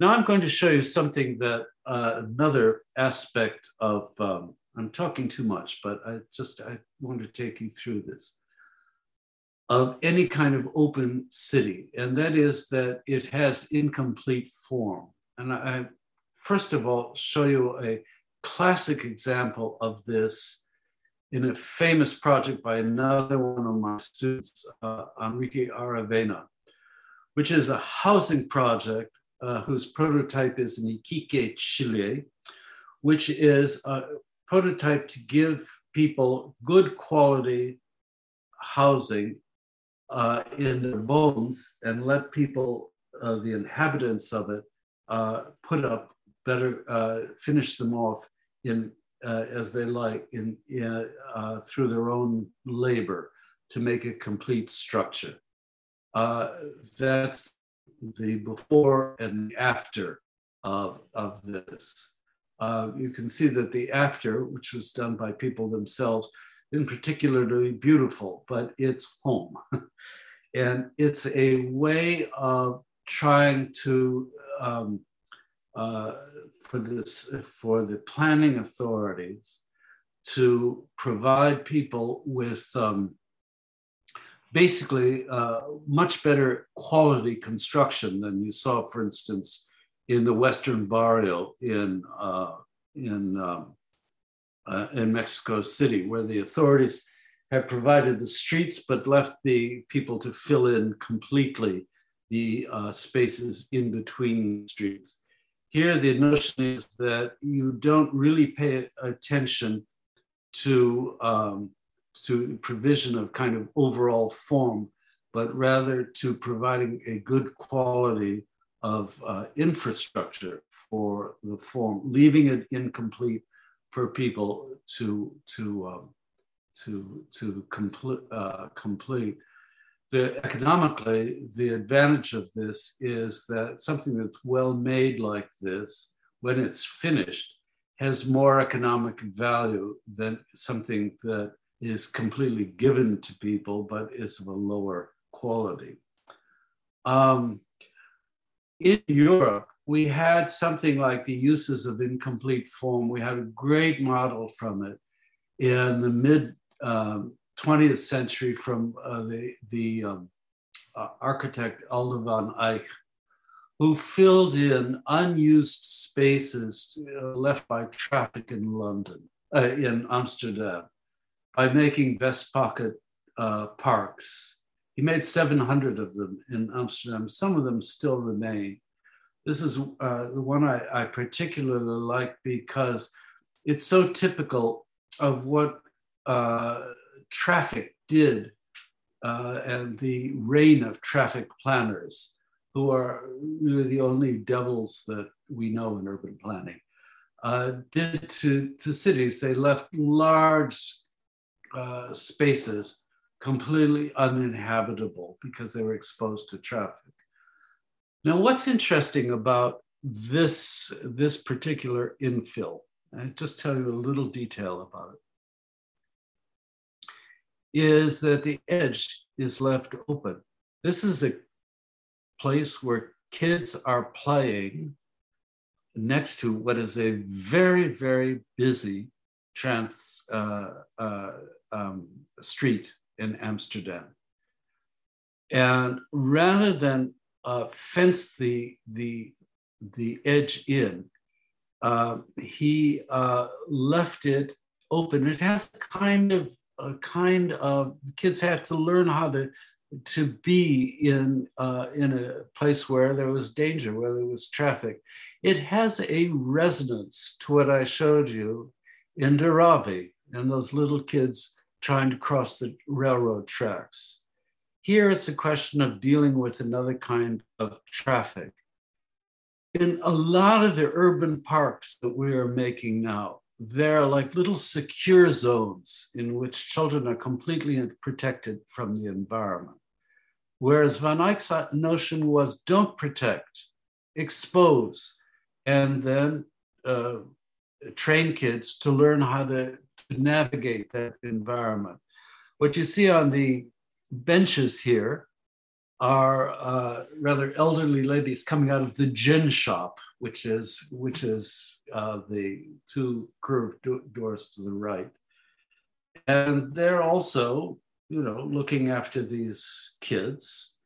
Now I'm going to show you something that uh, another aspect of, um, I'm talking too much, but I just, I want to take you through this, of any kind of open city. And that is that it has incomplete form. And I, first of all, show you a classic example of this in a famous project by another one of my students, uh, Enrique Aravena, which is a housing project uh, whose prototype is in Iquique, Chile, which is a prototype to give people good quality housing uh, in their bones and let people, uh, the inhabitants of it, uh, put up better, uh, finish them off in uh, as they like in, in uh, through their own labor to make a complete structure. Uh, that's the before and the after of, of this. You can see that the after, which was done by people themselves, isn't particularly beautiful, but it's home. and it's a way of trying to um, uh, for this for the planning authorities to provide people with um, basically uh, much better quality construction than you saw, for instance, in the Western Barrio in uh, in um, uh, in Mexico City, where the authorities have provided the streets but left the people to fill in completely the uh, spaces in between streets. Here, the notion is that you don't really pay attention to, um, to provision of kind of overall form, but rather to providing a good quality of uh, infrastructure for the form, leaving it incomplete for people to, to, um, to, to complete, uh, complete the economically, the advantage of this is that something that's well made like this, when it's finished, has more economic value than something that is completely given to people, but is of a lower quality. Um, in Europe, we had something like the uses of incomplete form. We had a great model from it in the mid um, 20th century from uh, the, the um, uh, architect Aldo van Eyck, who filled in unused spaces uh, left by traffic in London, uh, in Amsterdam, by making vest pocket uh, parks. He made 700 of them in Amsterdam. Some of them still remain. This is uh, the one I, I particularly like because it's so typical of what uh, traffic did uh, and the reign of traffic planners, who are really the only devils that we know in urban planning, uh, did to, to cities. They left large uh, spaces completely uninhabitable because they were exposed to traffic. Now, what's interesting about this, this particular infill, I just tell you a little detail about it is that the edge is left open. This is a place where kids are playing next to what is a very, very busy trans uh, uh, um, street in Amsterdam. And rather than uh, fence the, the, the edge in, uh, he uh, left it open. It has a kind of a kind of kids had to learn how to to be in uh, in a place where there was danger, where there was traffic. It has a resonance to what I showed you in Dharavi and those little kids trying to cross the railroad tracks. Here it's a question of dealing with another kind of traffic. In a lot of the urban parks that we are making now, they're like little secure zones in which children are completely protected from the environment. Whereas Van Eyck's notion was don't protect, expose, and then uh, train kids to learn how to, to navigate that environment. What you see on the benches here are uh, rather elderly ladies coming out of the gin shop, which is which is uh, the two curved do- doors to the right, and they're also you know looking after these kids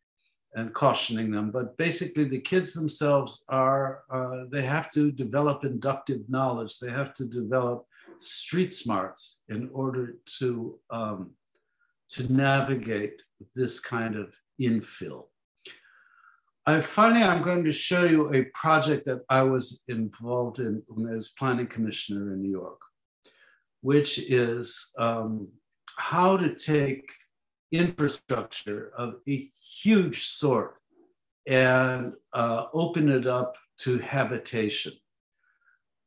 and cautioning them. But basically, the kids themselves are uh, they have to develop inductive knowledge. They have to develop street smarts in order to um, to navigate this kind of infill. I, finally, I'm going to show you a project that I was involved in when I was planning commissioner in New York, which is um, how to take infrastructure of a huge sort and uh, open it up to habitation.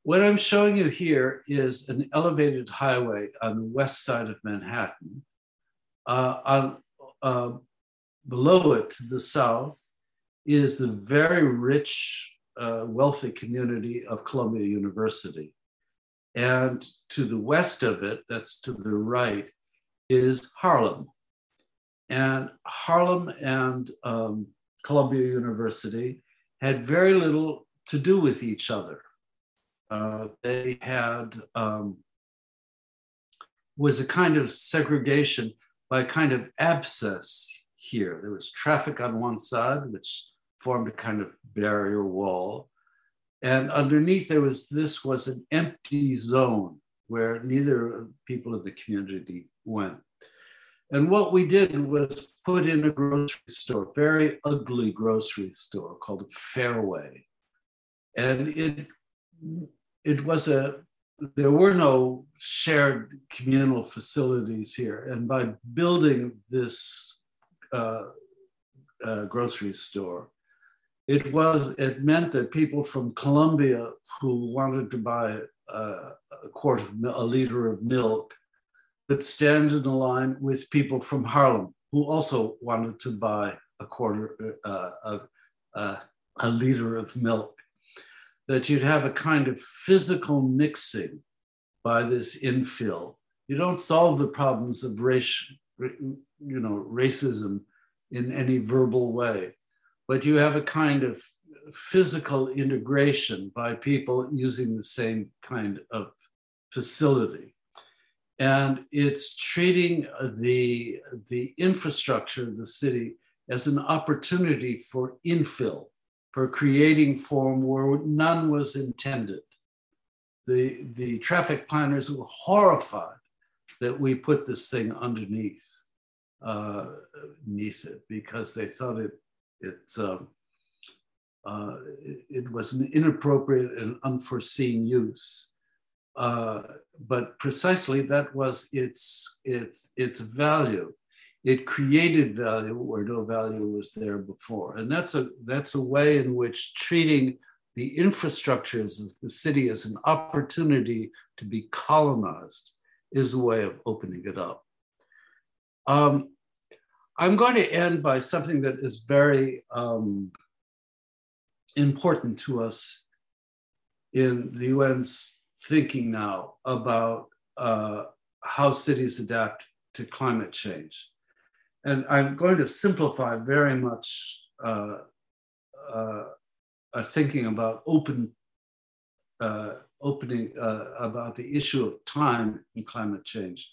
What I'm showing you here is an elevated highway on the west side of Manhattan. Uh, uh, below it to the south is the very rich, uh, wealthy community of Columbia University. And to the west of it, that's to the right, is Harlem. And Harlem and um, Columbia University had very little to do with each other. Uh, they had um, was a kind of segregation by a kind of abscess here. There was traffic on one side, which formed a kind of barrier wall. And underneath there was this was an empty zone where neither people in the community went. And what we did was put in a grocery store, very ugly grocery store called Fairway. And it it was a there were no shared communal facilities here. And by building this uh, uh, grocery store, it was it meant that people from Columbia who wanted to buy a, a quart of a liter of milk could stand in a line with people from Harlem who also wanted to buy a quarter uh, a, a liter of milk. That you'd have a kind of physical mixing by this infill You don't solve the problems of race, you know, racism in any verbal way, but you have a kind of physical integration by people using the same kind of facility. And it's treating the, the infrastructure of the city as an opportunity for infill, for creating form where none was intended. The, the traffic planners were horrified that we put this thing underneath, uh, beneath it because they thought it, it, um, uh, it, it, was an inappropriate and unforeseen use. Uh, but precisely that was its, its, its value it created value where no value was there before. And that's a, that's a way in which treating the infrastructures of the city as an opportunity to be colonized is a way of opening it up. Um, I'm going to end by something that is very um, important to us in the UN's thinking now about uh, how cities adapt to climate change and I'm going to simplify very much uh, uh, thinking about open uh, opening uh, about the issue of time and climate change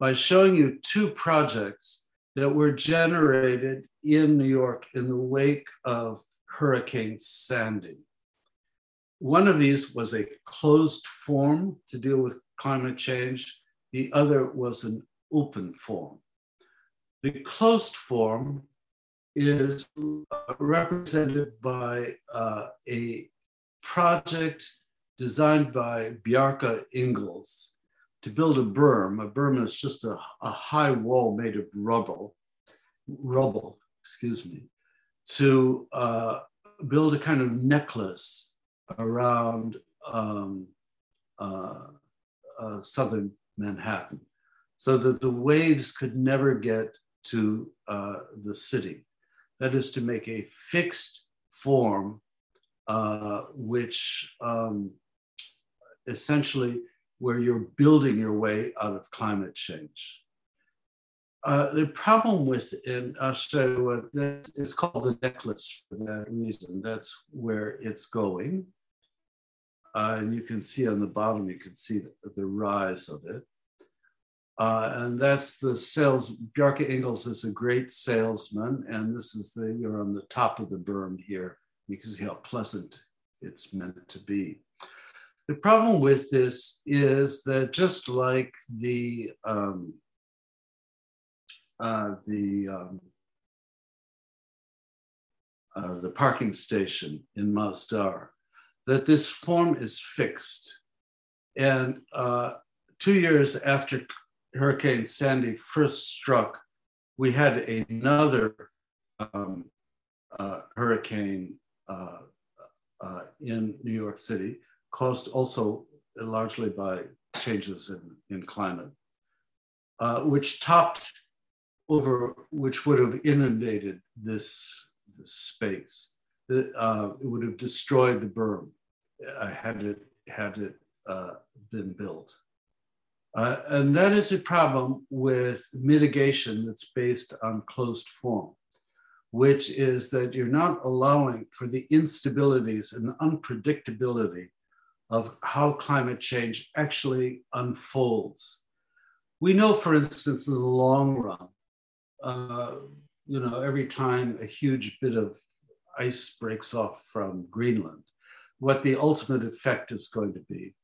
by showing you two projects that were generated in New York in the wake of Hurricane Sandy. One of these was a closed form to deal with climate change. The other was an open form. The closed form is represented by uh, a project designed by Bjarke Ingels to build a berm. A berm is just a, a high wall made of rubble, rubble, excuse me, to uh, build a kind of necklace around um, uh, uh southern Manhattan so that the waves could never get to uh, the city. That is to make a fixed form, uh, which um, essentially where you're building your way out of climate change. Uh, the problem with, and I'll show you what this, it's called the necklace for that reason. That's where it's going. Uh, and you can see on the bottom, you can see the, the rise of it. Uh, and that's the sales. Bjarke Ingels is a great salesman, and this is the you're on the top of the berm here. You can see how pleasant it's meant to be. The problem with this is that just like the um, uh, the um, uh, the parking station in Masdar, that this form is fixed, and uh, two years after Hurricane Sandy first struck, we had another um, uh, hurricane uh, uh, in New York City, caused also largely by changes in, in climate, uh, which topped over, which would have inundated this, this space. It, uh, it would have destroyed the berm uh, had it, had it been built. Uh, and that is a problem with mitigation that's based on closed form, which is that you're not allowing for the instabilities and unpredictability of how climate change actually unfolds. We know, for instance, in the long run, uh, you know, every time a huge bit of ice breaks off from Greenland, what the ultimate effect is going to be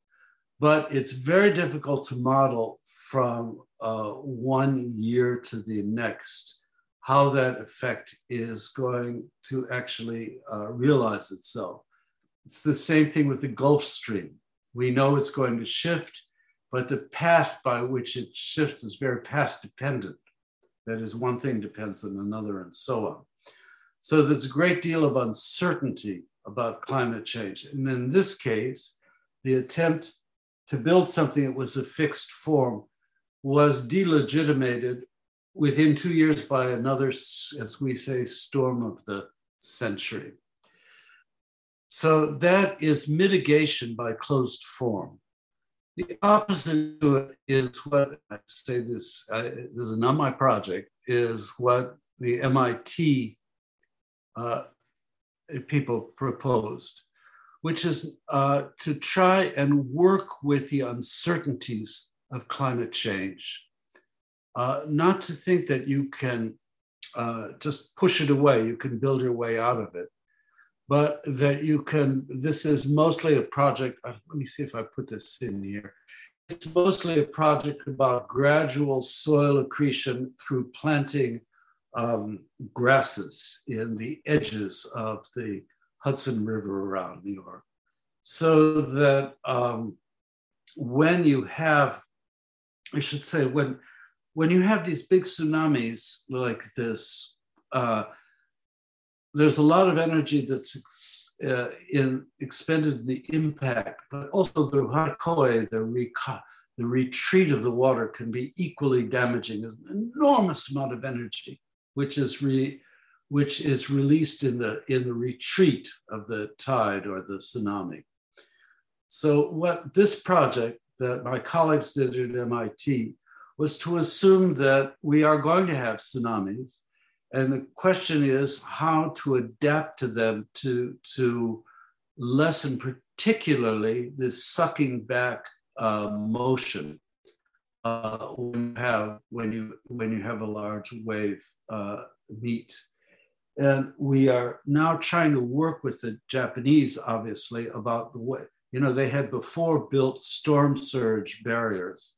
but it's very difficult to model from uh, one year to the next how that effect is going to actually uh, realize itself. It's the same thing with the Gulf Stream. We know it's going to shift, but the path by which it shifts is very path dependent. That is, one thing depends on another, and so on. So there's a great deal of uncertainty about climate change. And in this case, the attempt to build something that was a fixed form was delegitimated within two years by another, as we say, storm of the century. So that is mitigation by closed form. The opposite to it is what I say this, uh, this is not my project, is what the MIT uh, people proposed, which is uh, to try and work with the uncertainties of climate change. Uh, not to think that you can uh, just push it away, you can build your way out of it, but that you can, this is mostly a project, uh, let me see if I put this in here. It's mostly a project about gradual soil accretion through planting um, grasses in the edges of the Hudson River around New York. So that um, when you have, I should say, when, when you have these big tsunamis like this, uh, there's a lot of energy that's uh, in expended in the impact, but also the harkoe, the, the retreat of the water can be equally damaging. There's an enormous amount of energy which is re, which is released in the in the retreat of the tide or the tsunami. So what this project that my colleagues did at MIT was to assume that we are going to have tsunamis. And the question is how to adapt to them to, to lessen particularly this sucking back uh, motion uh, when you have when you when you have a large wave uh, meet. And we are now trying to work with the Japanese, obviously, about the way, you know, they had before built storm surge barriers.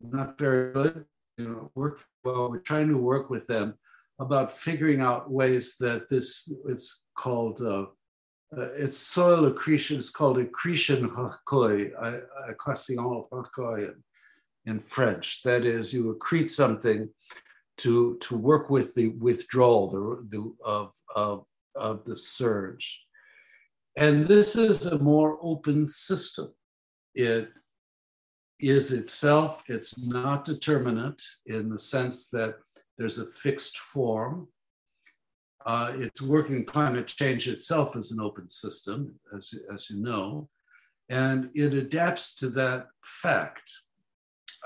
Not very good, you know, worked well. We're trying to work with them about figuring out ways that this, it's called, uh, uh, it's soil accretion, it's called accretion hakoi, accretion hakoi in French. That is, you accrete something to, to work with the withdrawal the, the, of, of, of the surge. And this is a more open system. It is itself, it's not determinate in the sense that there's a fixed form. Uh, it's working climate change itself is an open system, as, as you know, and it adapts to that fact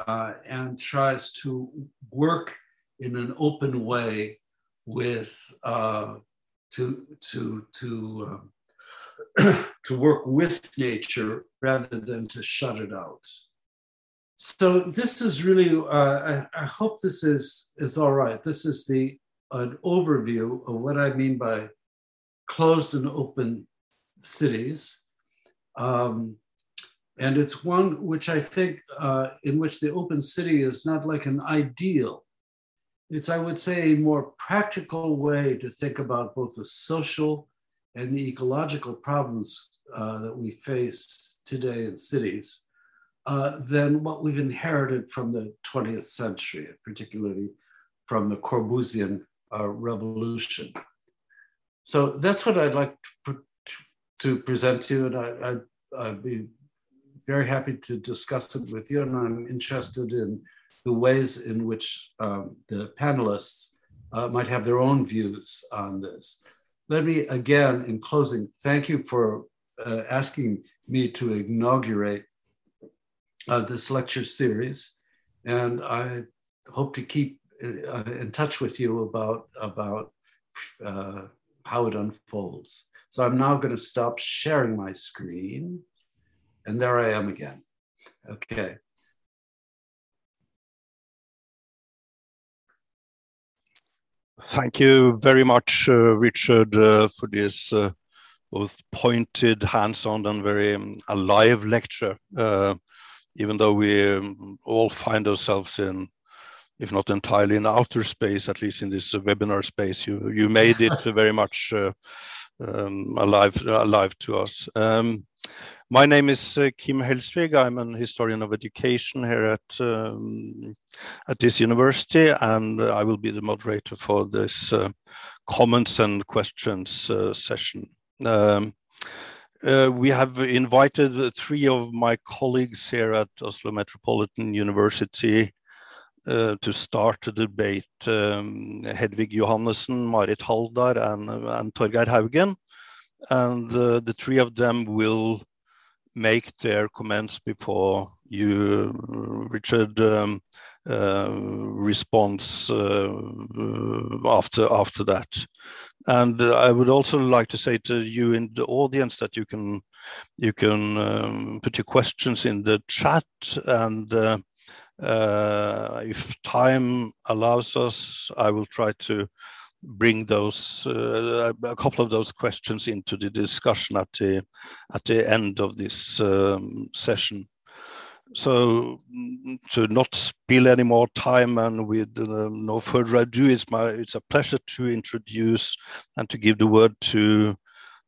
uh, and tries to work in an open way with uh, to to to um, to work with nature rather than to shut it out. So this is really. Uh, I, I, hope this is is all right. This is the an overview of what I mean by closed and open cities. Um, and it's one which I think, uh, in which the open city is not like an ideal, it's, I would say, a more practical way to think about both the social and the ecological problems uh, that we face today in cities uh, than what we've inherited from the 20th century, particularly from the Corbusian uh, revolution. So that's what I'd like to, to present to you, and I, I, I'd be very happy to discuss it with you, and I'm interested in the ways in which um, the panelists uh, might have their own views on this. Let me again, in closing, thank you for uh, asking me to inaugurate uh, this lecture series. And I hope to keep uh, in touch with you about, about uh, how it unfolds. So I'm now going to stop sharing my screen. And there I am again. Okay. Thank you very much, uh, Richard, uh, for this uh, both pointed, hands-on, and very um, alive lecture. Uh, even though we um, all find ourselves in, if not entirely in outer space, at least in this webinar space, you you made it very much uh, um, alive alive to us. My name is uh, Kim Helsvig. I'm an historian of education here at um, at this university, and I will be the moderator for this uh, comments and questions uh, session. Um, uh, we have invited three of my colleagues here at Oslo Metropolitan University uh, to start the debate. Um, Hedvig Johannessen, Marit Haldar, and, and Torgeir Haugen. And uh, the three of them will make their comments before you, Richard, um, uh, response uh, after after that. And I would also like to say to you in the audience that you can you can um, put your questions in the chat and uh, uh, if time allows us, I will try to bring those uh, a couple of those questions into the discussion at the at the end of this um, session. So mm, to not spill any more time and with uh, no further ado, it's my it's a pleasure to introduce and to give the word to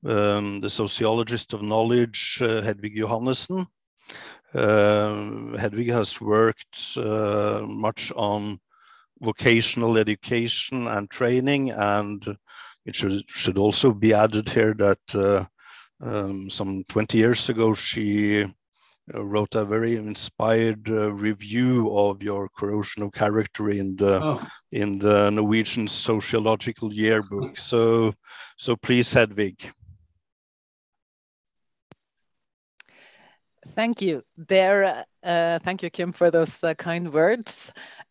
um, the sociologist of knowledge, uh, Hedvig Johannessen. Uh, Hedvig has worked uh, much on vocational education and training, and it should should also be added here that uh, um, some 20 years ago she uh, wrote a very inspired uh, review of your corrosion of character in the oh. in the Norwegian sociological yearbook. So so please, Hedvig. Thank you. There, uh, thank you, Kim, for those uh, kind words.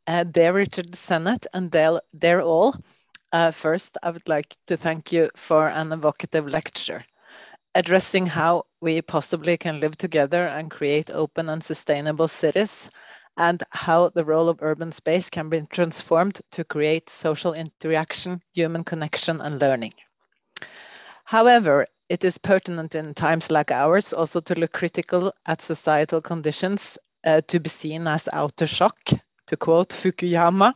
Uh, dear Richard Sennett and dear, all, uh, first I would like to thank you for an evocative lecture addressing how we possibly can live together and create open and sustainable cities and how the role of urban space can be transformed to create social interaction, human connection and learning. However, it is pertinent in times like ours also to look critical at societal conditions uh, to be seen as outer shock, to quote Fukuyama.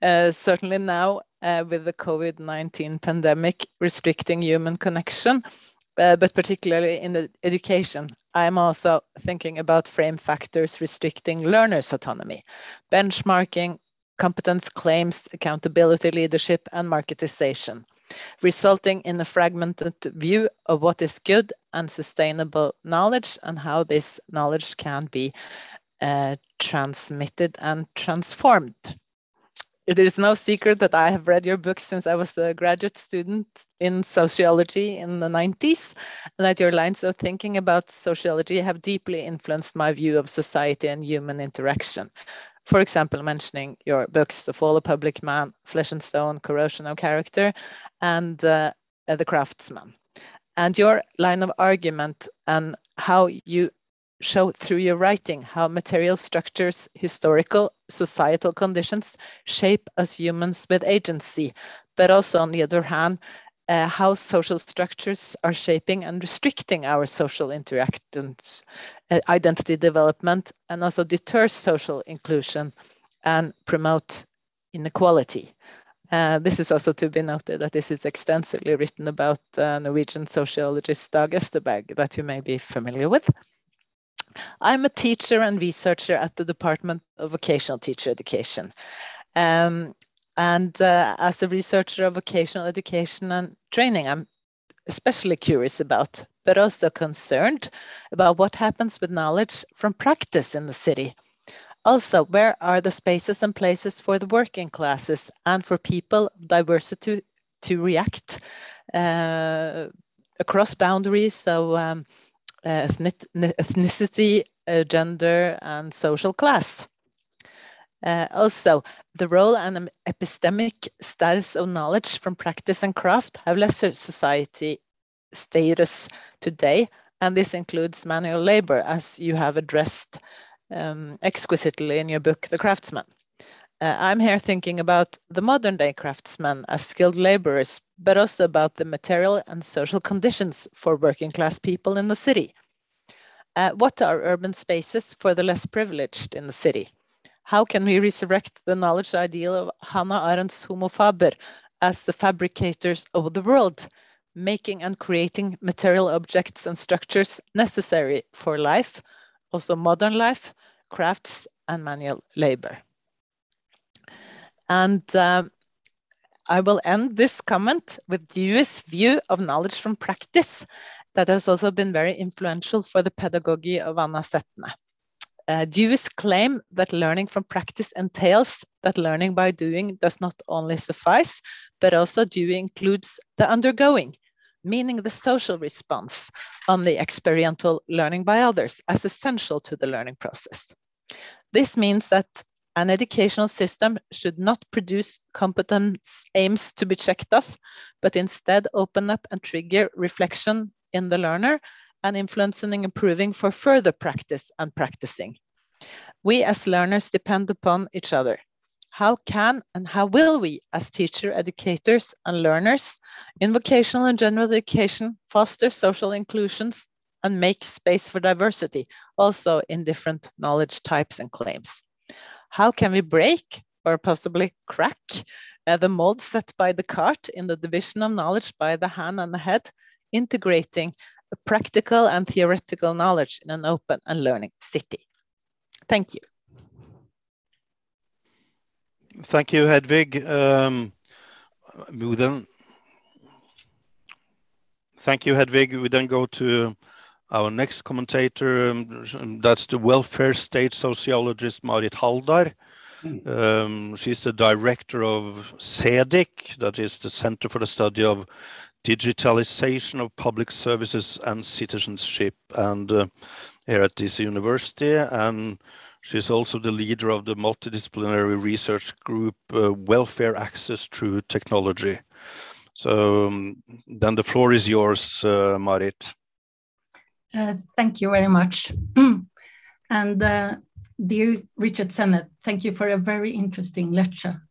Uh, certainly now, uh, with the COVID 19 pandemic restricting human connection, uh, but particularly in the education, I'm also thinking about frame factors restricting learners' autonomy, benchmarking, competence claims, accountability leadership, and marketization resulting in a fragmented view of what is good and sustainable knowledge and how this knowledge can be uh, transmitted and transformed. It is no secret that I have read your book since I was a graduate student in sociology in the 90s, and that your lines of thinking about sociology have deeply influenced my view of society and human interaction for example, mentioning your books, The Fall of Public Man, Flesh and Stone, Corrosion of Character, and uh, The Craftsman. And your line of argument and how you show through your writing how material structures, historical, societal conditions shape us humans with agency, but also on the other hand, uh, how social structures are shaping and restricting our social interactions, uh, identity development, and also deter social inclusion and promote inequality. Uh, this is also to be noted that this is extensively written about uh, Norwegian sociologist Dag Østerberg that you may be familiar with. I'm a teacher and researcher at the Department of Vocational Teacher Education. Um, and uh, as a researcher of vocational education and training, I'm especially curious about, but also concerned about what happens with knowledge from practice in the city. Also, where are the spaces and places for the working classes and for people of diversity to react uh, across boundaries, so um, ethnicity, uh, gender, and social class? Uh, also, the role and epistemic status of knowledge from practice and craft have lesser society status today, and this includes manual labor, as you have addressed um, exquisitely in your book, The Craftsman. Uh, I'm here thinking about the modern day craftsmen as skilled laborers, but also about the material and social conditions for working class people in the city. Uh, what are urban spaces for the less privileged in the city? How can we resurrect the knowledge ideal of Hannah Arendt's Homo faber as the fabricators of the world, making and creating material objects and structures necessary for life, also modern life, crafts, and manual labor? And um, I will end this comment with Dewey's view of knowledge from practice that has also been very influential for the pedagogy of Anna Sethne. Uh, Dewey's claim that learning from practice entails that learning by doing does not only suffice, but also Dewey includes the undergoing, meaning the social response on the experiential learning by others as essential to the learning process. This means that an educational system should not produce competence aims to be checked off, but instead open up and trigger reflection in the learner and influencing and improving for further practice and practicing. We as learners depend upon each other. How can and how will we as teacher, educators and learners in vocational and general education foster social inclusions and make space for diversity also in different knowledge types and claims? How can we break or possibly crack uh, the mold set by the Cartesian division of knowledge by the hand and the head, integrating practical and theoretical knowledge in an open and learning city? Thank you. Thank you, Hedvig. Um, we then, thank you, Hedvig. We then go to our next commentator. Um, that's the welfare state sociologist Marit Haldar. Um, she's the director of CEDIC, that is the Center for the Study of Digitalization of Public Services and Citizenship, and uh, here at this university. And she's also the leader of the multidisciplinary research group uh, Welfare Access Through Technology. So um, then the floor is yours, uh, Marit. Uh, thank you very much. and uh, dear Richard Sennett, thank you for a very interesting lecture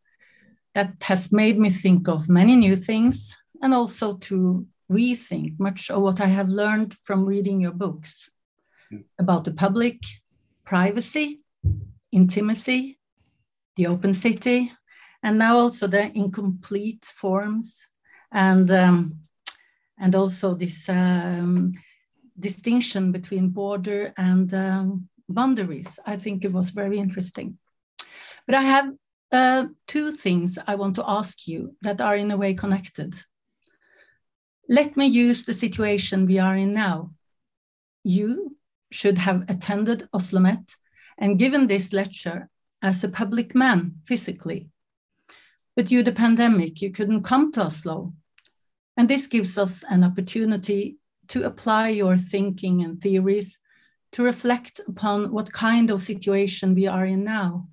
that has made me think of many new things and also to rethink much of what I have learned from reading your books mm. about the public, privacy, intimacy, the open city, and now also the incomplete forms and um, and also this um, distinction between border and um, boundaries. I think it was very interesting. But I have uh, two things I want to ask you that are in a way connected. Let me use the situation we are in now. You should have attended OsloMet and given this lecture as a public man physically. But due to the pandemic, you couldn't come to Oslo. And this gives us an opportunity to apply your thinking and theories to reflect upon what kind of situation we are in now.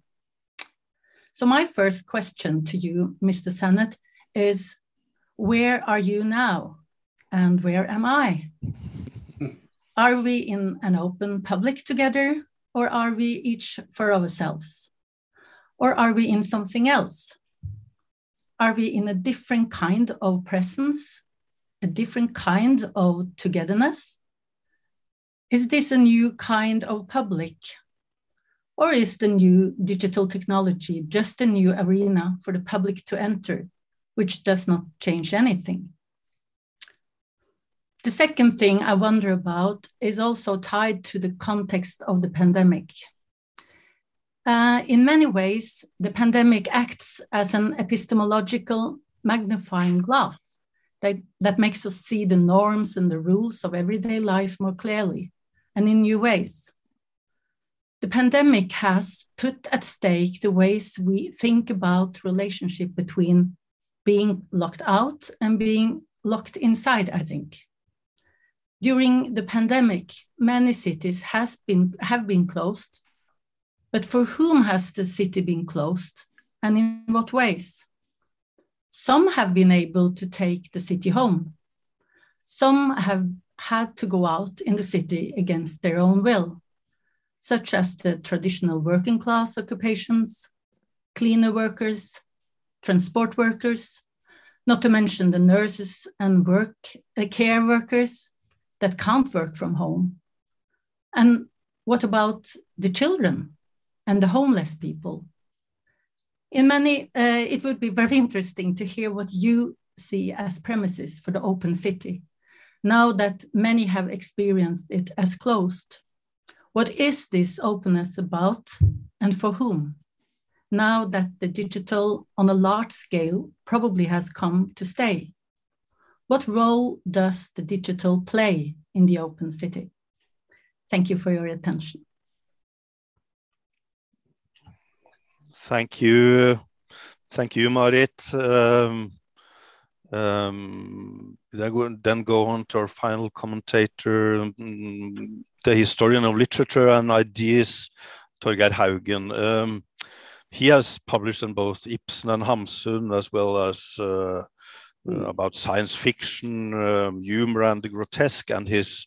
So, my first question to you, Mr. Sennett, is where are you now? And where am I? are we in an open public together, or are we each for ourselves? Or are we in something else? Are we in a different kind of presence a different kind of togetherness? Is this a new kind of public? Or is the new digital technology just a new arena for the public to enter, which does not change anything? The second thing I wonder about is also tied to the context of the pandemic. Uh, in many ways, the pandemic acts as an epistemological magnifying glass that, that makes us see the norms and the rules of everyday life more clearly and in new ways. The pandemic has put at stake the ways we think about relationship between being locked out and being locked inside, I think. During the pandemic, many cities has been, have been closed, but for whom has the city been closed and in what ways? Some have been able to take the city home. Some have had to go out in the city against their own will, such as the traditional working class occupations, cleaner workers, transport workers, not to mention the nurses and work uh, care workers that can't work from home. And what about the children and the homeless people? In many, uh, it would be very interesting to hear what you see as premises for the open city, now that many have experienced it as closed. What is this openness about and for whom? Now that the digital on a large scale probably has come to stay. What role does the digital play in the open city? Thank you for your attention. Thank you. Thank you, Marit. Um, Um, then go on to our final commentator, the historian of literature and ideas, Torgeir Haugen. Um, he has published in both Ibsen and Hamsun, as well as uh, uh, about science fiction, um, humor, and the grotesque. And his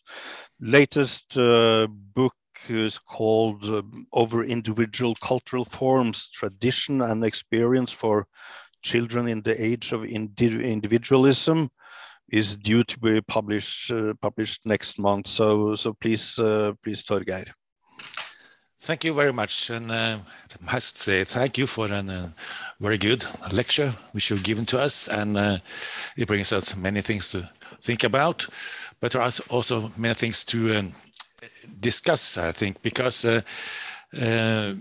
latest uh, book is called uh, Over Individual Cultural Forms Tradition and Experience for Children in the Age of Individualism is due to be published uh, published next month. So so please uh, please Torgeir. Thank you very much, and uh, I must say thank you for a uh, very good lecture which you've given to us, and uh, it brings us many things to think about, but there are also many things to um, discuss. I think because uh, uh,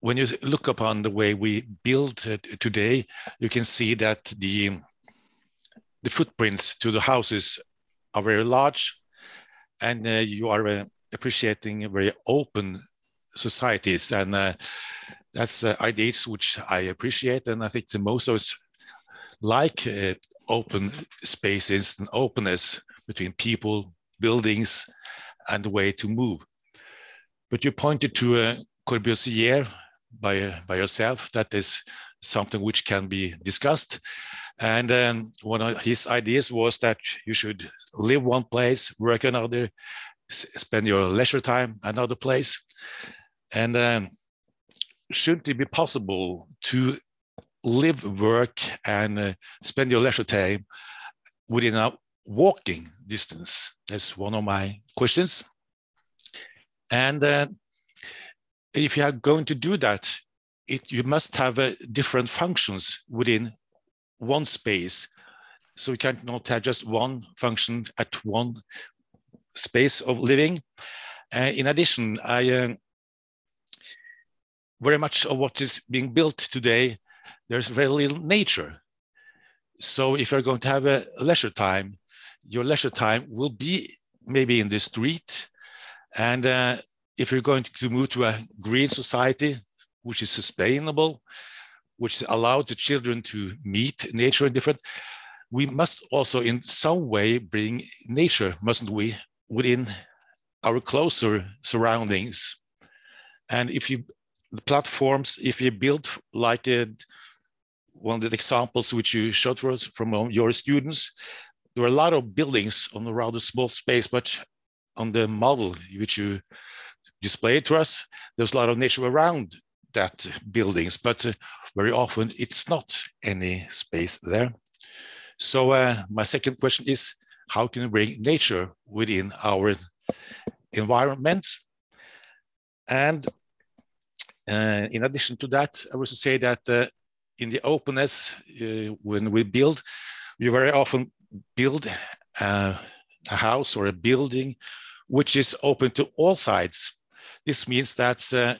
when you look upon the way we build today, you can see that the the footprints to the houses are very large, and uh, you are uh, appreciating very open societies, and uh, that's ideas which I appreciate, and I think the most of us like open spaces and openness between people, buildings, and the way to move. But you pointed to uh, Corbusier by, by yourself. That is something which can be discussed. And um, one of his ideas was that you should live one place, work another, spend your leisure time another place. And um, shouldn't it be possible to live, work, and uh, spend your leisure time within a walking distance? That's one of my questions. And uh, if you are going to do that, it, you must have uh, different functions within one space. So you cannot have just one function at one space of living. Uh, in addition, I uh, very much of what is being built today, there's very little nature. So if you're going to have a leisure time, your leisure time will be maybe in the street. And uh, if you're going to move to a green society, which is sustainable, which allows the children to meet nature and different, we must also in some way bring nature, mustn't we, within our closer surroundings. And if you, the platforms, if you build like a, one of the examples which you showed for us from your students, there are a lot of buildings on a rather small space, but on the model which you displayed to us, there's a lot of nature around that buildings, but uh, very often it's not any space there. So uh, my second question is, how can we bring nature within our environment? And uh, in addition to that, I would say that uh, in the openness, uh, when we build, we very often build uh, a house or a building which is open to all sides. This means that uh,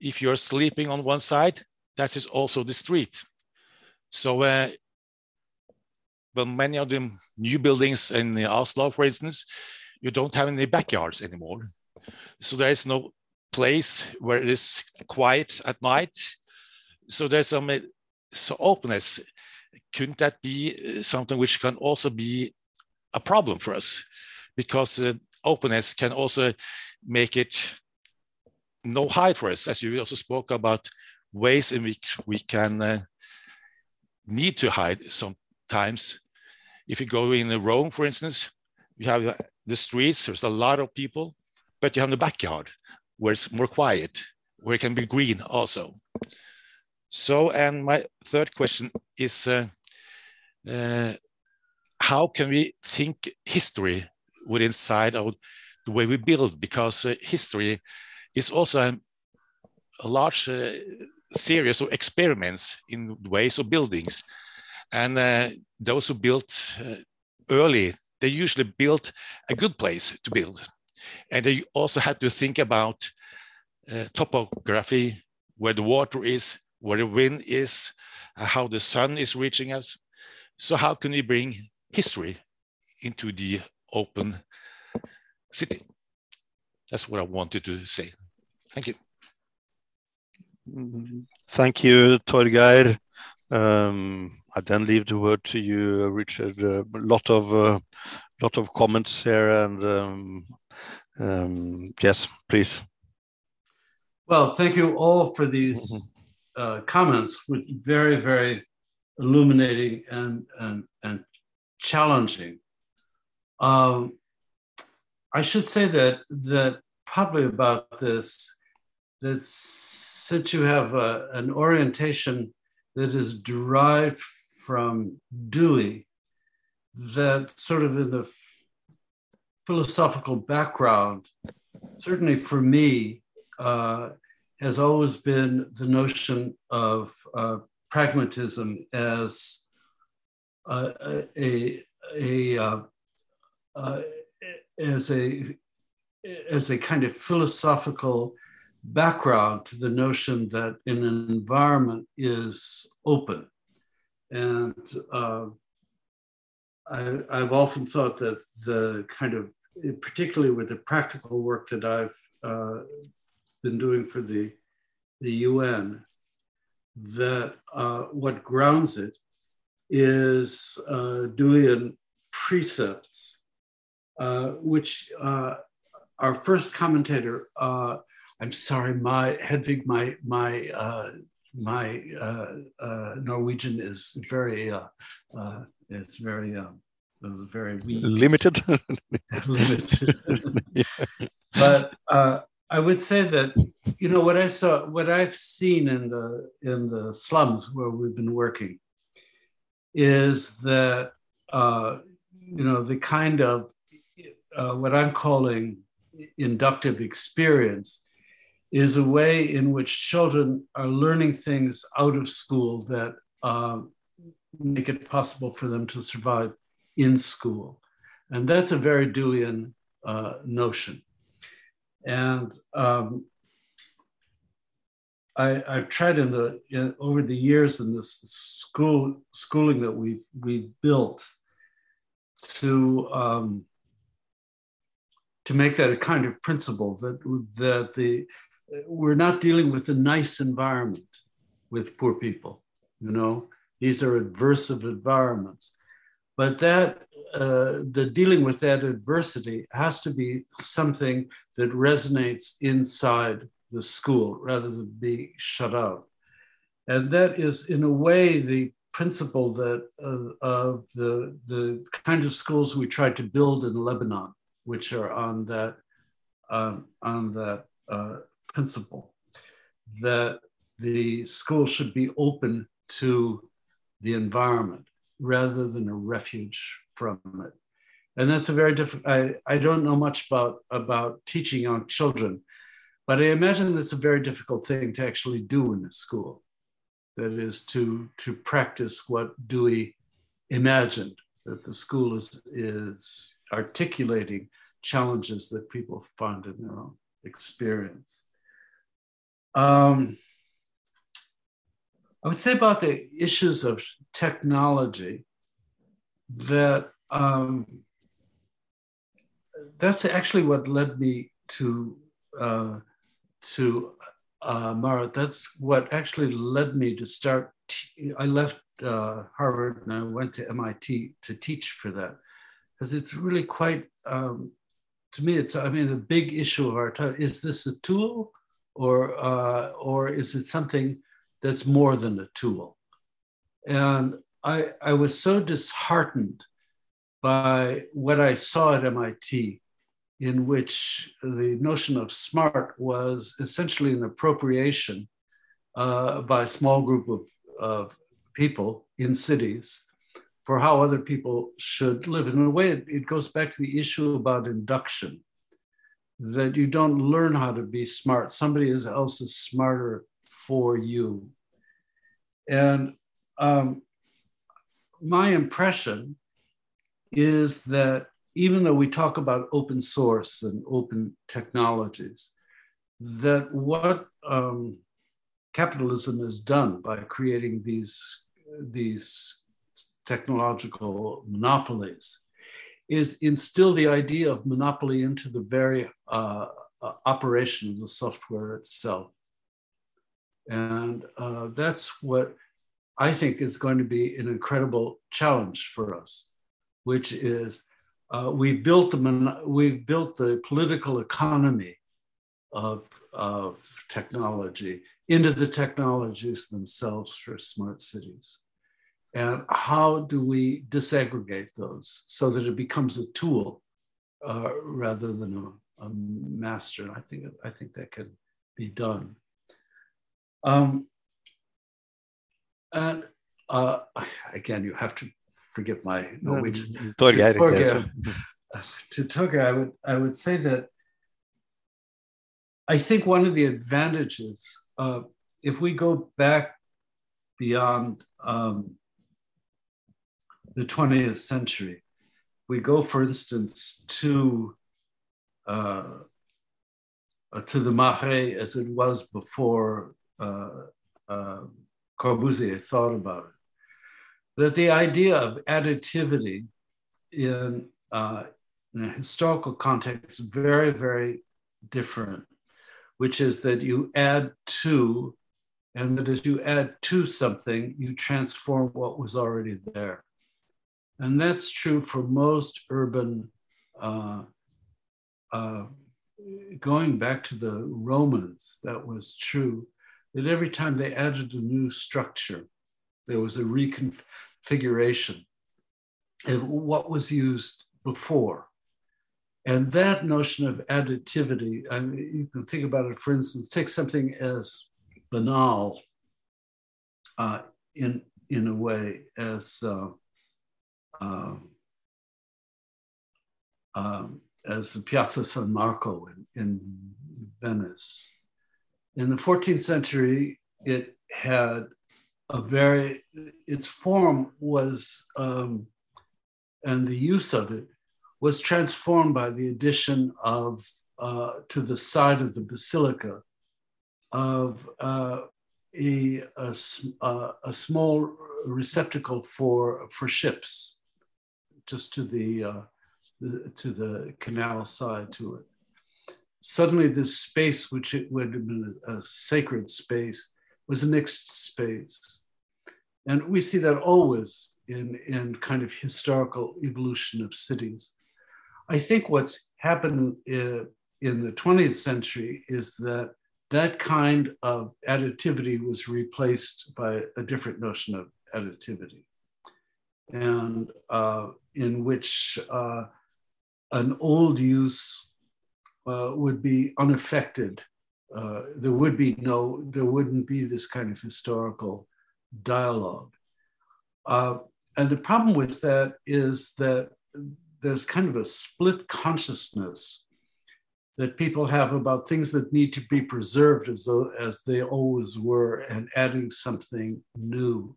if you're sleeping on one side, that is also the street. So uh, well, many of the new buildings in Oslo, for instance, you don't have any backyards anymore. So there is no place where it is quiet at night. So there's some so openness. Couldn't that be uh, something which can also be a problem for us? Because uh, openness can also make it no hide for us, as you also spoke about ways in which we can uh, need to hide sometimes. If you go in Rome, for instance, you have uh, the streets, there's a lot of people, but you have the backyard where it's more quiet, where it can be green also. So, and my third question is, uh, uh, how can we think history within inside of the way we build? Because uh, history is also a, a large series of experiments in ways of buildings. And uh, those who built uh, early, they usually built a good place to build. And they also had to think about uh, topography, where the water is, where the wind is, uh, how the sun is reaching us. So how can we bring history into the open city? That's what I wanted to say. Thank you. Thank you, Torgeir. Um, I then leave the word to you, Richard. A lot of uh, lot of comments here, and um, um, yes, please. Well, thank you all for these mm -hmm. Uh, comments, which very, very illuminating and and and challenging. Um, I should say that that probably about this that since you have a, an orientation that is derived from Dewey, that sort of in the philosophical background, certainly for me, uh, has always been the notion of uh, pragmatism as uh, a, a, uh, as a as a kind of philosophical background to the notion that an environment is open. And uh, I, have often thought that the kind of, particularly with the practical work that I've uh, been doing for the, the UN, that uh, what grounds it is uh, Deweyan precepts, uh, which uh, our first commentator, uh, I'm sorry, my Hedvig, my my uh, my uh, uh, Norwegian is very uh, uh, it's very um, very weak. limited. limited. but uh, I would say that you know what I saw, what I've seen in the in the slums where we've been working, is that uh, you know the kind of uh, what I'm calling inductive experience is a way in which children are learning things out of school that uh, make it possible for them to survive in school. And that's a very Deweyan uh, notion. And um, I, have tried in the in, over the years in this school schooling that we we built to um, to make that a kind of principle that that the we're not dealing with a nice environment with poor people. You know, these are adversive environments, but that uh, the dealing with that adversity has to be something that resonates inside the school rather than being shut out. And that is, in a way, the principle that uh, of the, the kind of schools we tried to build in Lebanon, which are on that, um, on that uh, principle that the school should be open to the environment rather than a refuge from it. And that's a very different, I, I don't know much about, about teaching young children, but I imagine it's a very difficult thing to actually do in a school. That is to, to practice what Dewey imagined, that the school is, is articulating challenges that people find in their own experience. Um, I would say about the issues of technology that um, that's actually what led me to uh, to uh, Marit. That's what actually led me to start. I left uh, Harvard and I went to MIT to teach for that because it's really quite. Um, to me, it's I mean the big issue of our time is this a tool or uh, or is it something that's more than a tool? And I, I was so disheartened by what I saw at MIT, in which the notion of smart was essentially an appropriation uh, by a small group of, of people in cities for how other people should live. In a way, it, it goes back to the issue about induction that you don't learn how to be smart. Somebody else is smarter for you. And um, my impression is that even though we talk about open source and open technologies, that what um, capitalism has done by creating these, these technological monopolies is instill the idea of monopoly into the very uh, uh, operation of the software itself. And uh, that's what I think is going to be an incredible challenge for us, which is uh, we built the we built the political economy of, of technology into the technologies themselves for smart cities. And how do we disaggregate those so that it becomes a tool uh, rather than a, a, master? I think I think that can be done. Um, and uh, again, you have to forgive my Norwegian. to Torge, to Torge, I would I would say that I think one of the advantages, uh, if we go back beyond um, the 20th century, we go, for instance, to uh, to the Marais as it was before uh, uh, Corbusier thought about it. That the idea of additivity in, uh, in a historical context is very, very different which is that you add to, and that as you add to something, you transform what was already there. And that's true for most urban, uh, uh, going back to the Romans, that was true, that every time they added a new structure, there was a reconfiguration of what was used before. And that notion of additivity, I mean, you can think about it, for instance, take something as banal uh, in, in a way as, uh, uh, as the Piazza San Marco in, in Venice. In the 14th century, it had a very, its form was, um, and the use of it was transformed by the addition of, uh, to the side of the basilica, of uh, a, a, uh, a, small receptacle for, for ships, just to the, uh, the, to the canal side to it. Suddenly, this space, which it would have been a, a sacred space, was a mixed space. And we see that always in, in kind of historical evolution of cities. I think what's happened in, in the 20th century is that that kind of additivity was replaced by a different notion of additivity, and uh, in which uh, an old use uh, would be unaffected. Uh, there would be no, there wouldn't be this kind of historical dialogue. Uh, and the problem with that is that there's kind of a split consciousness that people have about things that need to be preserved as though as they always were and adding something new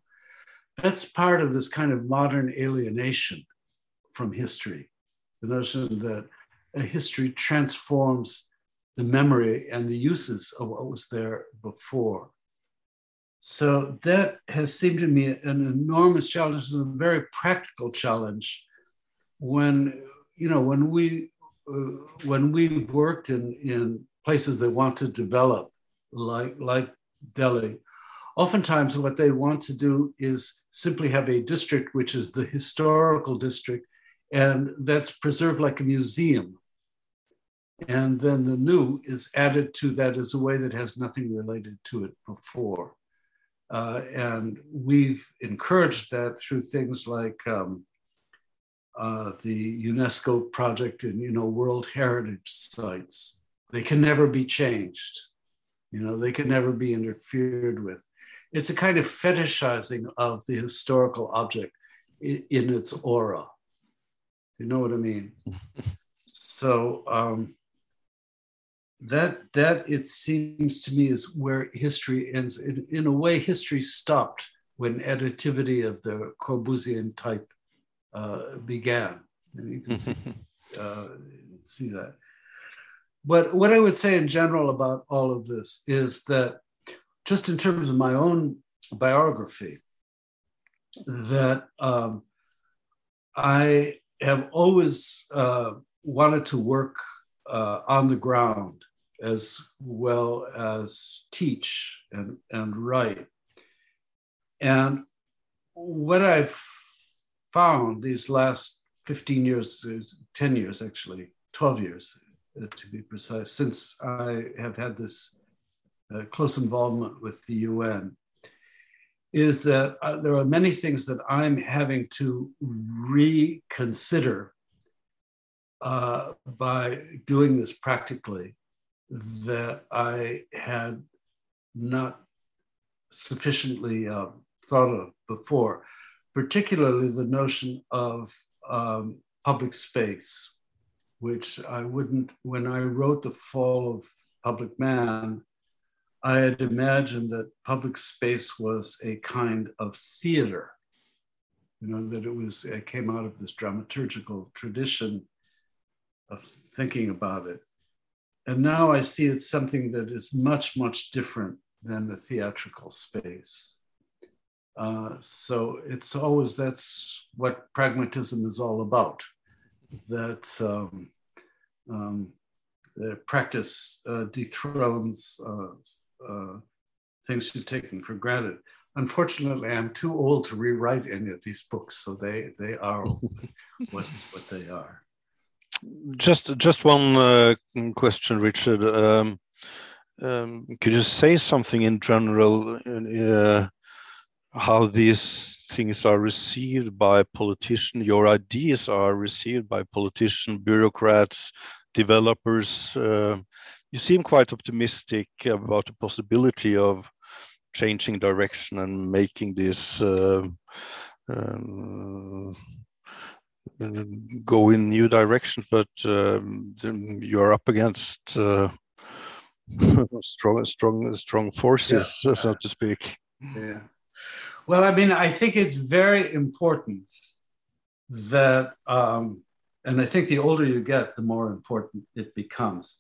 that's part of this kind of modern alienation from history the notion that a history transforms the memory and the uses of what was there before so that has seemed to me an enormous challenge a very practical challenge when you know when we uh, when we worked in in places that want to develop like like Delhi, oftentimes what they want to do is simply have a district which is the historical district and that's preserved like a museum. And then the new is added to that as a way that has nothing related to it before. Uh, and we've encouraged that through things like um, uh, the UNESCO project and you know World Heritage sites. They can never be changed. You know, they can never be interfered with. It's a kind of fetishizing of the historical object in, in its aura. You know what I mean? so um, that that it seems to me is where history ends. In, in a way, history stopped when additivity of the Corbusian type uh, began. And you can see, uh, see that. But what I would say in general about all of this is that, just in terms of my own biography, that um, I have always uh, wanted to work uh, on the ground as well as teach and, and write. And what I've found these last 15 years, 10 years actually, 12 years uh, to be precise, since I have had this uh, close involvement with the UN, is that uh, there are many things that I'm having to reconsider uh, by doing this practically that I had not sufficiently uh, thought of before, particularly the notion of um, public space, which I wouldn't, when I wrote The Fall of Public Man, I had imagined that public space was a kind of theater, you know, that it was, it came out of this dramaturgical tradition of thinking about it. And now I see it's something that is much, much different than the theatrical space. Uh, so it's always that's what pragmatism is all about. That um, um, the practice uh, dethrones uh, uh, things you've taken for granted. Unfortunately, I'm too old to rewrite any of these books, so they they are what what they are. Just just one uh, question, Richard. Um, um, could you say something in general? Uh, how these things are received by politicians, your ideas are received by politicians, bureaucrats, developers. Uh, you seem quite optimistic about the possibility of changing direction and making this uh, um, go in new directions, but um, you're up against uh, strong, strong, strong forces, yeah. so to speak. Yeah. Well, I mean, I think it's very important that, um, and I think the older you get, the more important it becomes.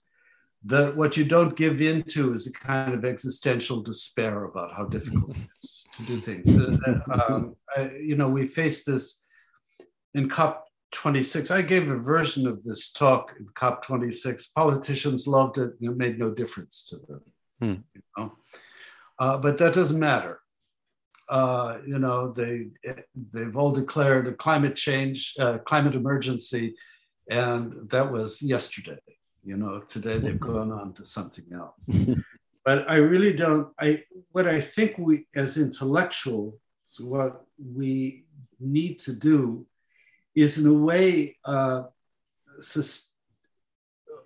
That what you don't give into is a kind of existential despair about how difficult it is to do things. Uh, um, I, you know, we face this in COP 26. I gave a version of this talk in COP 26. Politicians loved it, and it made no difference to them. Hmm. You know? Uh, but that doesn't matter uh, you know, they they've all declared a climate change, uh, climate emergency, and that was yesterday. You know, today they've gone on to something else. but I really don't. I what I think we as intellectuals, what we need to do, is in a way uh,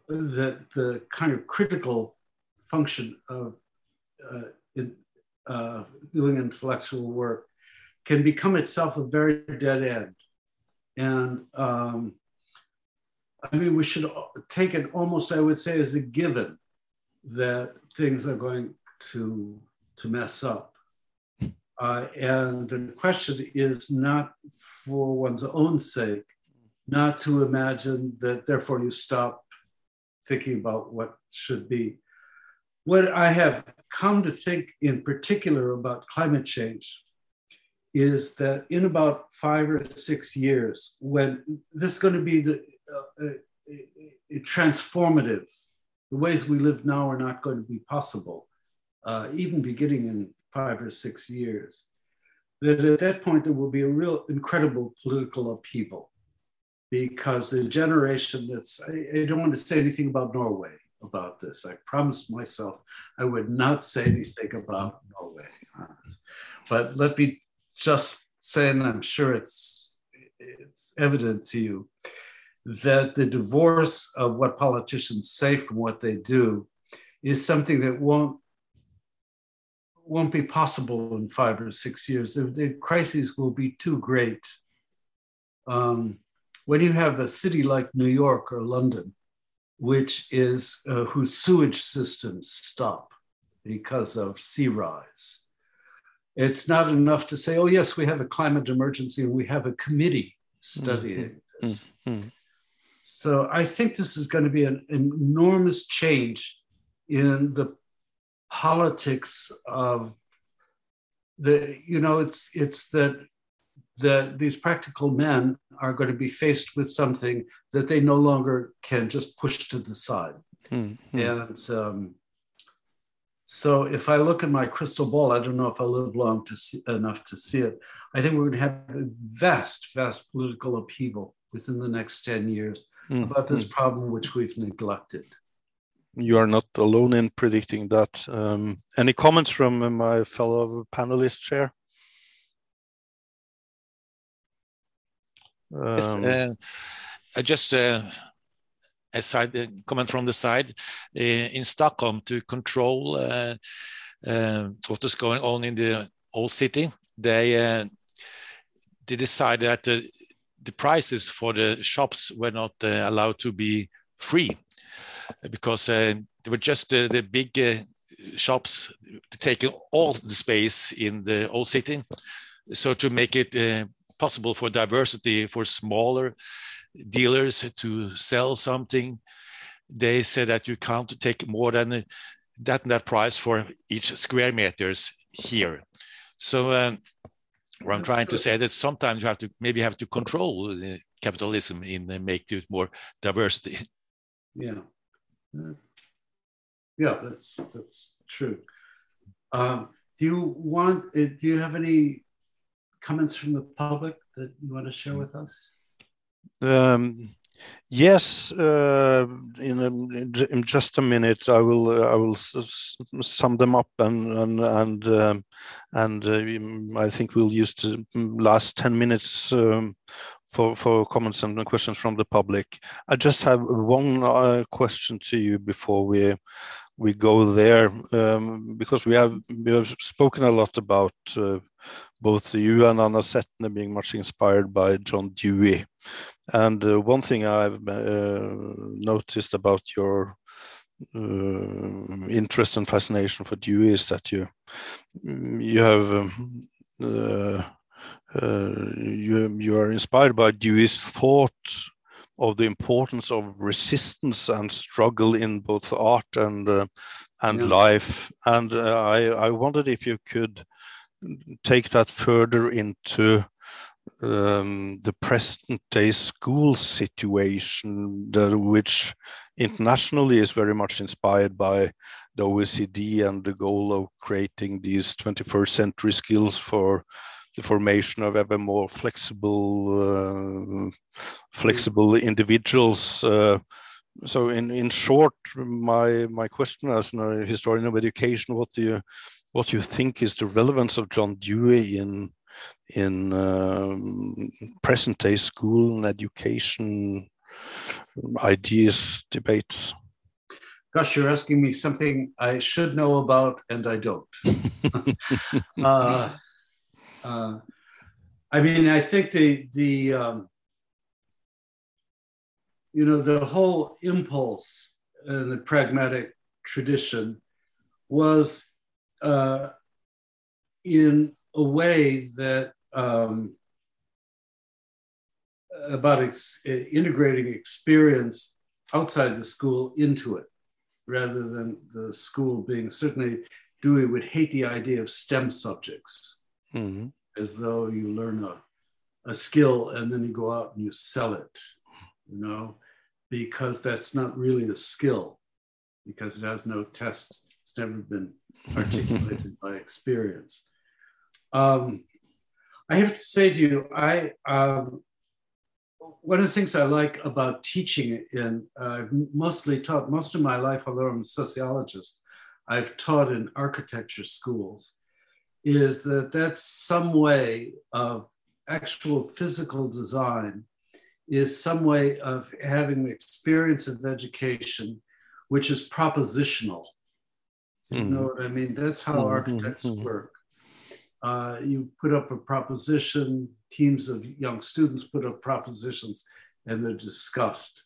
that the kind of critical function of uh, in, uh, doing intellectual work can become itself a very dead end. And um, I mean, we should take it almost, I would say, as a given that things are going to, to mess up. Uh, and the question is not for one's own sake, not to imagine that therefore you stop thinking about what should be. What I have come to think in particular about climate change is that in about five or six years, when this is going to be the, uh, uh, transformative, the ways we live now are not going to be possible, uh, even beginning in five or six years. That at that point, there will be a real incredible political upheaval because the generation that's, I, I don't want to say anything about Norway, about this. I promised myself I would not say anything about Norway. But let me just say, and I'm sure it's, it's evident to you, that the divorce of what politicians say from what they do is something that won't won't be possible in five or six years. The, the crises will be too great. Um, when you have a city like New York or London, which is uh, whose sewage systems stop because of sea rise. It's not enough to say, oh, yes, we have a climate emergency and we have a committee studying mm-hmm. this. Mm-hmm. So I think this is going to be an, an enormous change in the politics of the, you know, it's it's that that these practical men are going to be faced with something that they no longer can just push to the side. Mm-hmm. And um, So if I look at my crystal ball, I don't know if I'll live long to see, enough to see it. I think we're going to have a vast, vast political upheaval within the next 10 years mm. about this mm. problem which we've neglected. You are not alone in predicting that. Um, any comments from my fellow panelists here? Um, yes, uh, I just uh, a side a comment from the side uh, in Stockholm to control uh, uh, what is going on in the old city. They they decided that the, the prices for the shops were not allowed to be free because they were just the big shops taking all the space in the old city. So to make it uh, possible for diversity for smaller dealers to sell something, they said that you can't take more than that that price for each square meters here. So um, what I'm trying to say that sometimes you have to maybe have to control capitalism in uh, make it more diversity. Yeah, yeah, that's that's true. Um, do you want? Uh, do you have any comments from the public that you want to share with us? Um, yes, uh, in, a, in, just a minute, I will uh, I will sum them up and and and um, and uh, I think we'll use the last ten minutes um, for for comments and questions from the public. I just have one uh, question to you before we we go there um, because we have we have spoken a lot about uh, both you and Anna Sethne being much inspired by John Dewey. And uh, one thing I've uh, noticed about your uh, interest and fascination for Dewey is that you you have um, uh, you you are inspired by Dewey's thought of the importance of resistance and struggle in both art and uh, and yeah. life. And I I wondered if you could take that further into um, the present day school situation, the, which internationally is very much inspired by the OECD and the goal of creating these 21st century skills for the formation of ever more flexible, uh, flexible individuals. Uh, so, in in short, my my question as a historian of education, what do you what you think is the relevance of John Dewey in in um, present day school and education ideas debates? Gosh, you're asking me something I should know about and I don't. uh, uh, I mean, I think the the um, you know the whole impulse in the pragmatic tradition was uh, in a way that um, about ex- integrating experience outside the school into it rather than the school being certainly Dewey would hate the idea of STEM subjects mm-hmm. as though you learn a, a skill and then you go out and you sell it, you know, because that's not really a skill because it has no test it's never been articulated by experience. Um, I have to say to you, I um, one of the things I like about teaching in uh, I've mostly taught most of my life, although I'm a sociologist, I've taught in architecture schools, is that that's some way of actual physical design is some way of having the experience of education which is propositional you know what I mean? That's how mm-hmm. architects mm-hmm. work. Uh, you put up a proposition, teams of young students put up propositions, and they're discussed.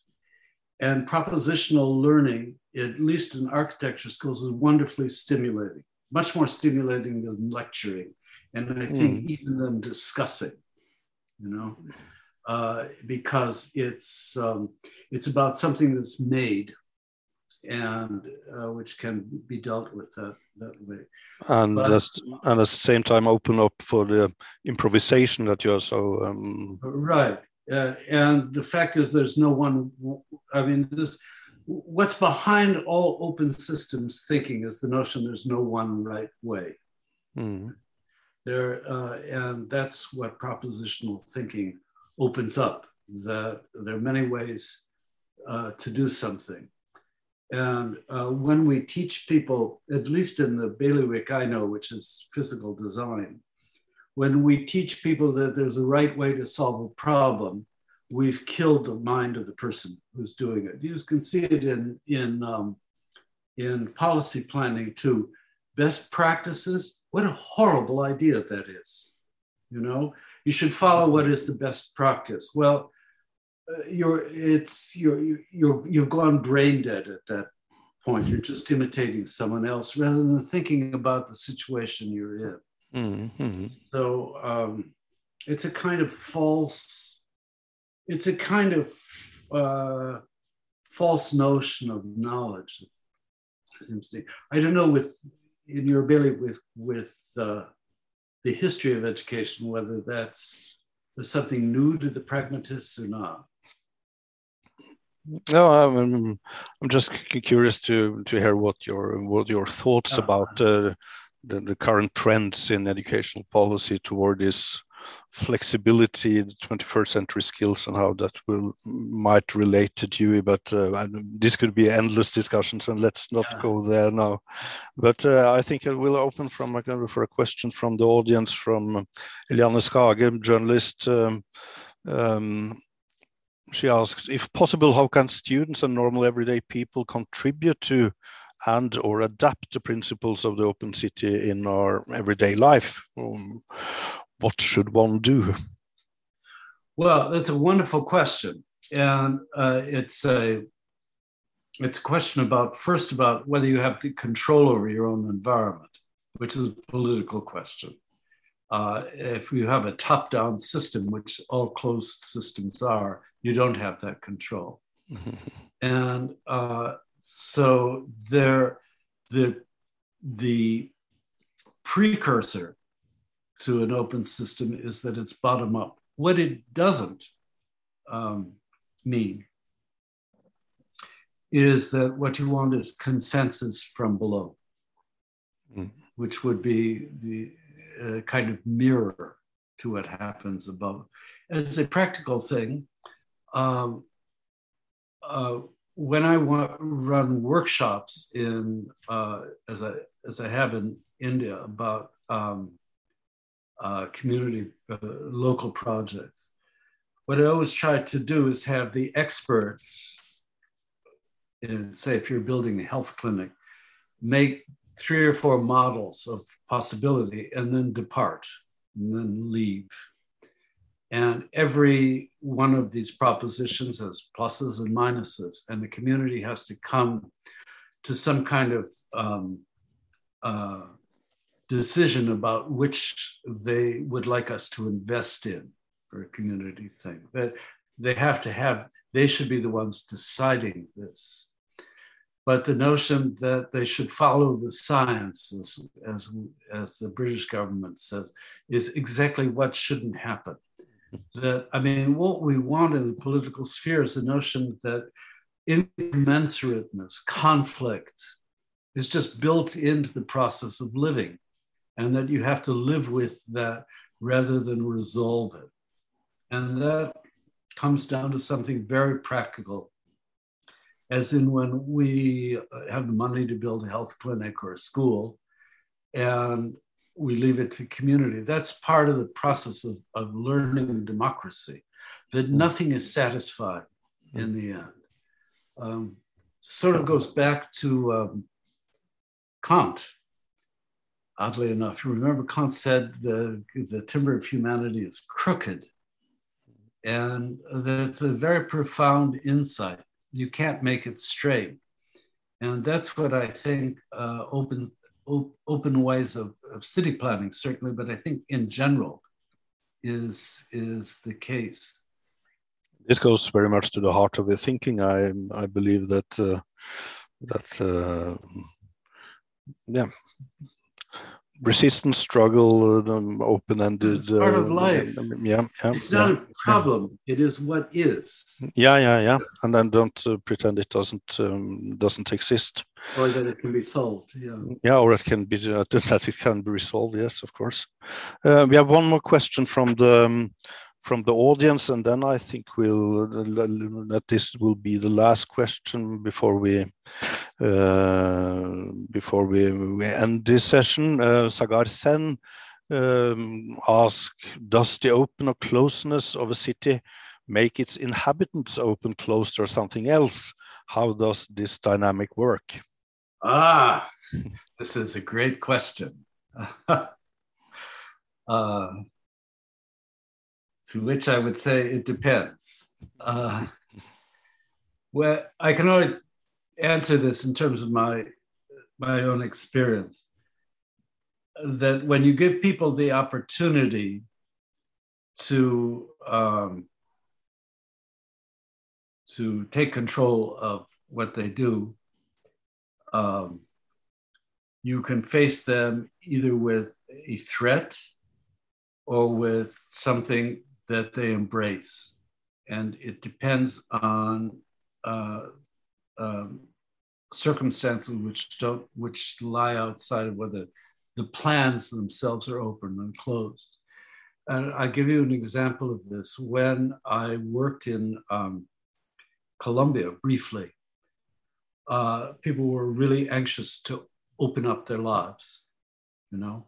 And propositional learning, at least in architecture schools, is wonderfully stimulating, much more stimulating than lecturing. And I think mm. even than discussing, you know, uh, because it's um, it's about something that's made and uh, which can be dealt with that, that way. And but, just, and at the same time open up for the improvisation that you're so um... right. Uh, and the fact is, there's no one. I mean, this what's behind all open systems thinking is the notion there's no one right way. Mm. There, uh, and that's what propositional thinking opens up. That there are many ways uh, to do something. And uh, when we teach people, at least in the bailiwick I know, which is physical design, when we teach people that there's a right way to solve a problem, we've killed the mind of the person who's doing it. You can see it in, in, um, in policy planning too. Best practices, what a horrible idea that is. You know, you should follow what is the best practice. Well, uh, you're it's you're you're you've gone brain dead at that point. You're just imitating someone else rather than thinking about the situation you're in. Mm-hmm. So um, it's a kind of false. It's a kind of uh, false notion of knowledge. Seems to. I don't know with in your ability with with uh, the history of education whether that's something new to the pragmatists or not. No, I'm, I'm just curious to to hear what your what your thoughts uh, about uh, the, the current trends in educational policy toward this flexibility, the 21st century skills, and how that will might relate to Dewey. But uh, this could be endless discussions, and let's not yeah. go there now. But uh, I think I will open from for a question from the audience from Eliane Skage, journalist. Um, um, she asks, if possible, how can students and normal everyday people contribute to and or adapt the principles of the open city in our everyday life? Um, what should one do? Well, that's a wonderful question, and uh, it's a it's a question about first about whether you have the control over your own environment, which is a political question. Uh, if you have a top-down system, which all closed systems are, you don't have that control. and uh, so there, the, the precursor to an open system is that it's bottom up. What it doesn't um, mean is that what you want is consensus from below, mm. which would be the uh, kind of mirror to what happens above. As a practical thing, um, uh, when I want, run workshops in uh, as I as I have in India about um, uh, community uh, local projects, what I always try to do is have the experts in say if you're building a health clinic, make three or four models of possibility and then depart and then leave. And every one of these propositions has pluses and minuses, and the community has to come to some kind of um, uh, decision about which they would like us to invest in for a community thing. That they have to have, they should be the ones deciding this. But the notion that they should follow the science, as, as, as the British government says, is exactly what shouldn't happen that I mean, what we want in the political sphere is the notion that incommensurateness, conflict, is just built into the process of living, and that you have to live with that rather than resolve it. And that comes down to something very practical, as in when we have the money to build a health clinic or a school, and we leave it to community. That's part of the process of, of learning democracy, that nothing is satisfied in the end. Um, sort of goes back to um, Kant, oddly enough. You remember Kant said the, the timber of humanity is crooked. And that's a very profound insight. You can't make it straight. And that's what I think uh, open, open ways of, of city planning, certainly, but I think in general is, is the case. This goes very much to the heart of the thinking. I, I believe that, uh, that uh, yeah, resistance struggle, um, open-ended. part of uh, life. Yeah, yeah. It's yeah. not a problem. It is what is, Yeah, yeah, yeah. And then don't uh, pretend it doesn't um, doesn't exist. or that it can be solved. Yeah. Yeah, or it can be uh, that it can be resolved. Yes, of course. Uh, we have one more question from the um, from the audience, and then I think we'll that this will be the last question before we uh, before we, we end this session. Uh, Sagar Sen um, ask, does the open or closeness of a city make its inhabitants open, closed, or something else? How does this dynamic work? Ah, this is a great question. uh, to which I would say it depends. Uh, well, I can only answer this in terms of my my own experience. That when you give people the opportunity to um, to take control of what they do, um, you can face them either with a threat or with something that they embrace. And it depends on uh, um, circumstances which don't, which lie outside of whether the plans themselves are open and closed. And I'll give you an example of this. When I worked in um, Colombia briefly, uh, people were really anxious to open up their lives, you know,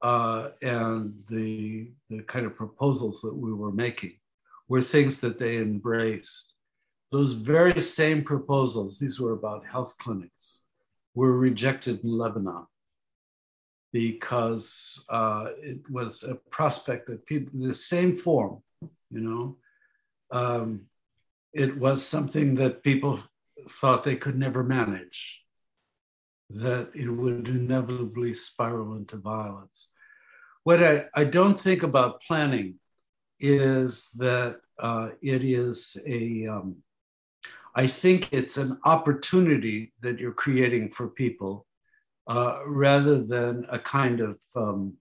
uh, and the the kind of proposals that we were making were things that they embraced. Those very same proposals, these were about health clinics, were rejected in Lebanon because uh, it was a prospect that people, the same form, you know, um, it was something that people thought they could never manage, that it would inevitably spiral into violence. What I, I don't think about planning is that uh, it is a, um, I think it's an opportunity that you're creating for people uh, rather than a kind of, um,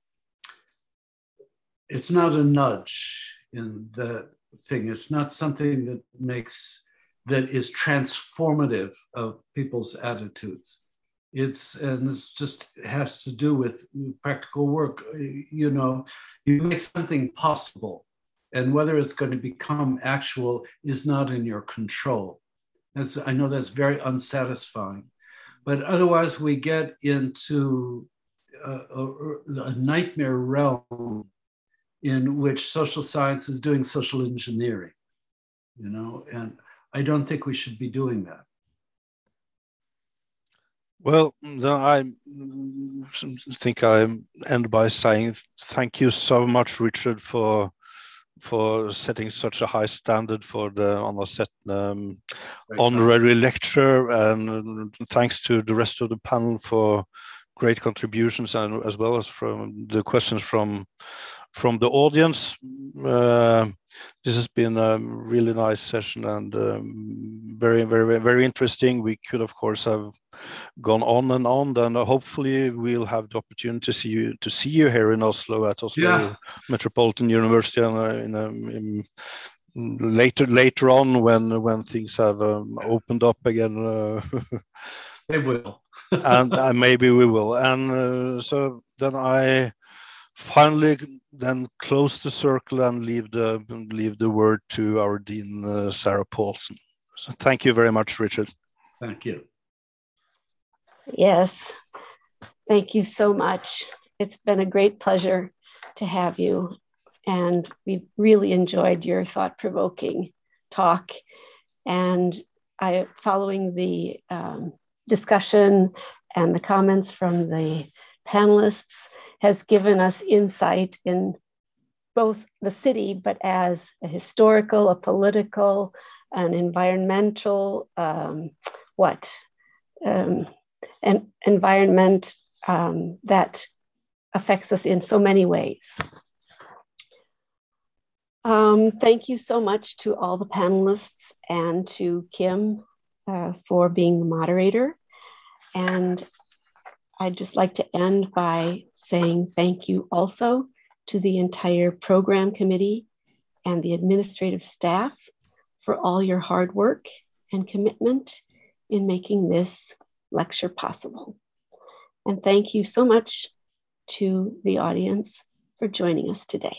it's not a nudge in the thing. It's not something that makes, that is transformative of people's attitudes. It's, and this just has to do with practical work. You know, you make something possible, and whether it's going to become actual is not in your control. That's, I know that's very unsatisfying. But otherwise, we get into uh, a, a, a nightmare realm in which social science is doing social engineering, you know, and I don't think we should be doing that. Well, I think I end by saying thank you so much, Richard, for for setting such a high standard for the Anna um, honorary lecture, and thanks to the rest of the panel for great contributions, and as well as from the questions from from the audience. Uh, this has been a really nice session and um, very, very, very interesting. We could, of course, have gone on and on. Then hopefully we'll have the opportunity to see you to see you here in Oslo at Oslo Yeah. Metropolitan University and uh, in, um, in later later on when when things have um, opened up again. Uh, They will. and uh, maybe we will. And uh, so then I finally then close the circle and leave the leave the word to our dean uh, Sarah Paulson. So thank you very much, Richard. Thank you. Yes, thank you so much. It's been a great pleasure to have you, and we've really enjoyed your thought provoking talk. And I, following the um, discussion and the comments from the panelists, has given us insight in both the city, but as a historical, a political, an environmental, um, what? Um, an environment um, that affects us in so many ways. Um, thank you so much to all the panelists and to Kim uh, for being the moderator. And I'd just like to end by saying thank you also to the entire program committee and the administrative staff for all your hard work and commitment in making this lecture possible. And thank you so much to the audience for joining us today.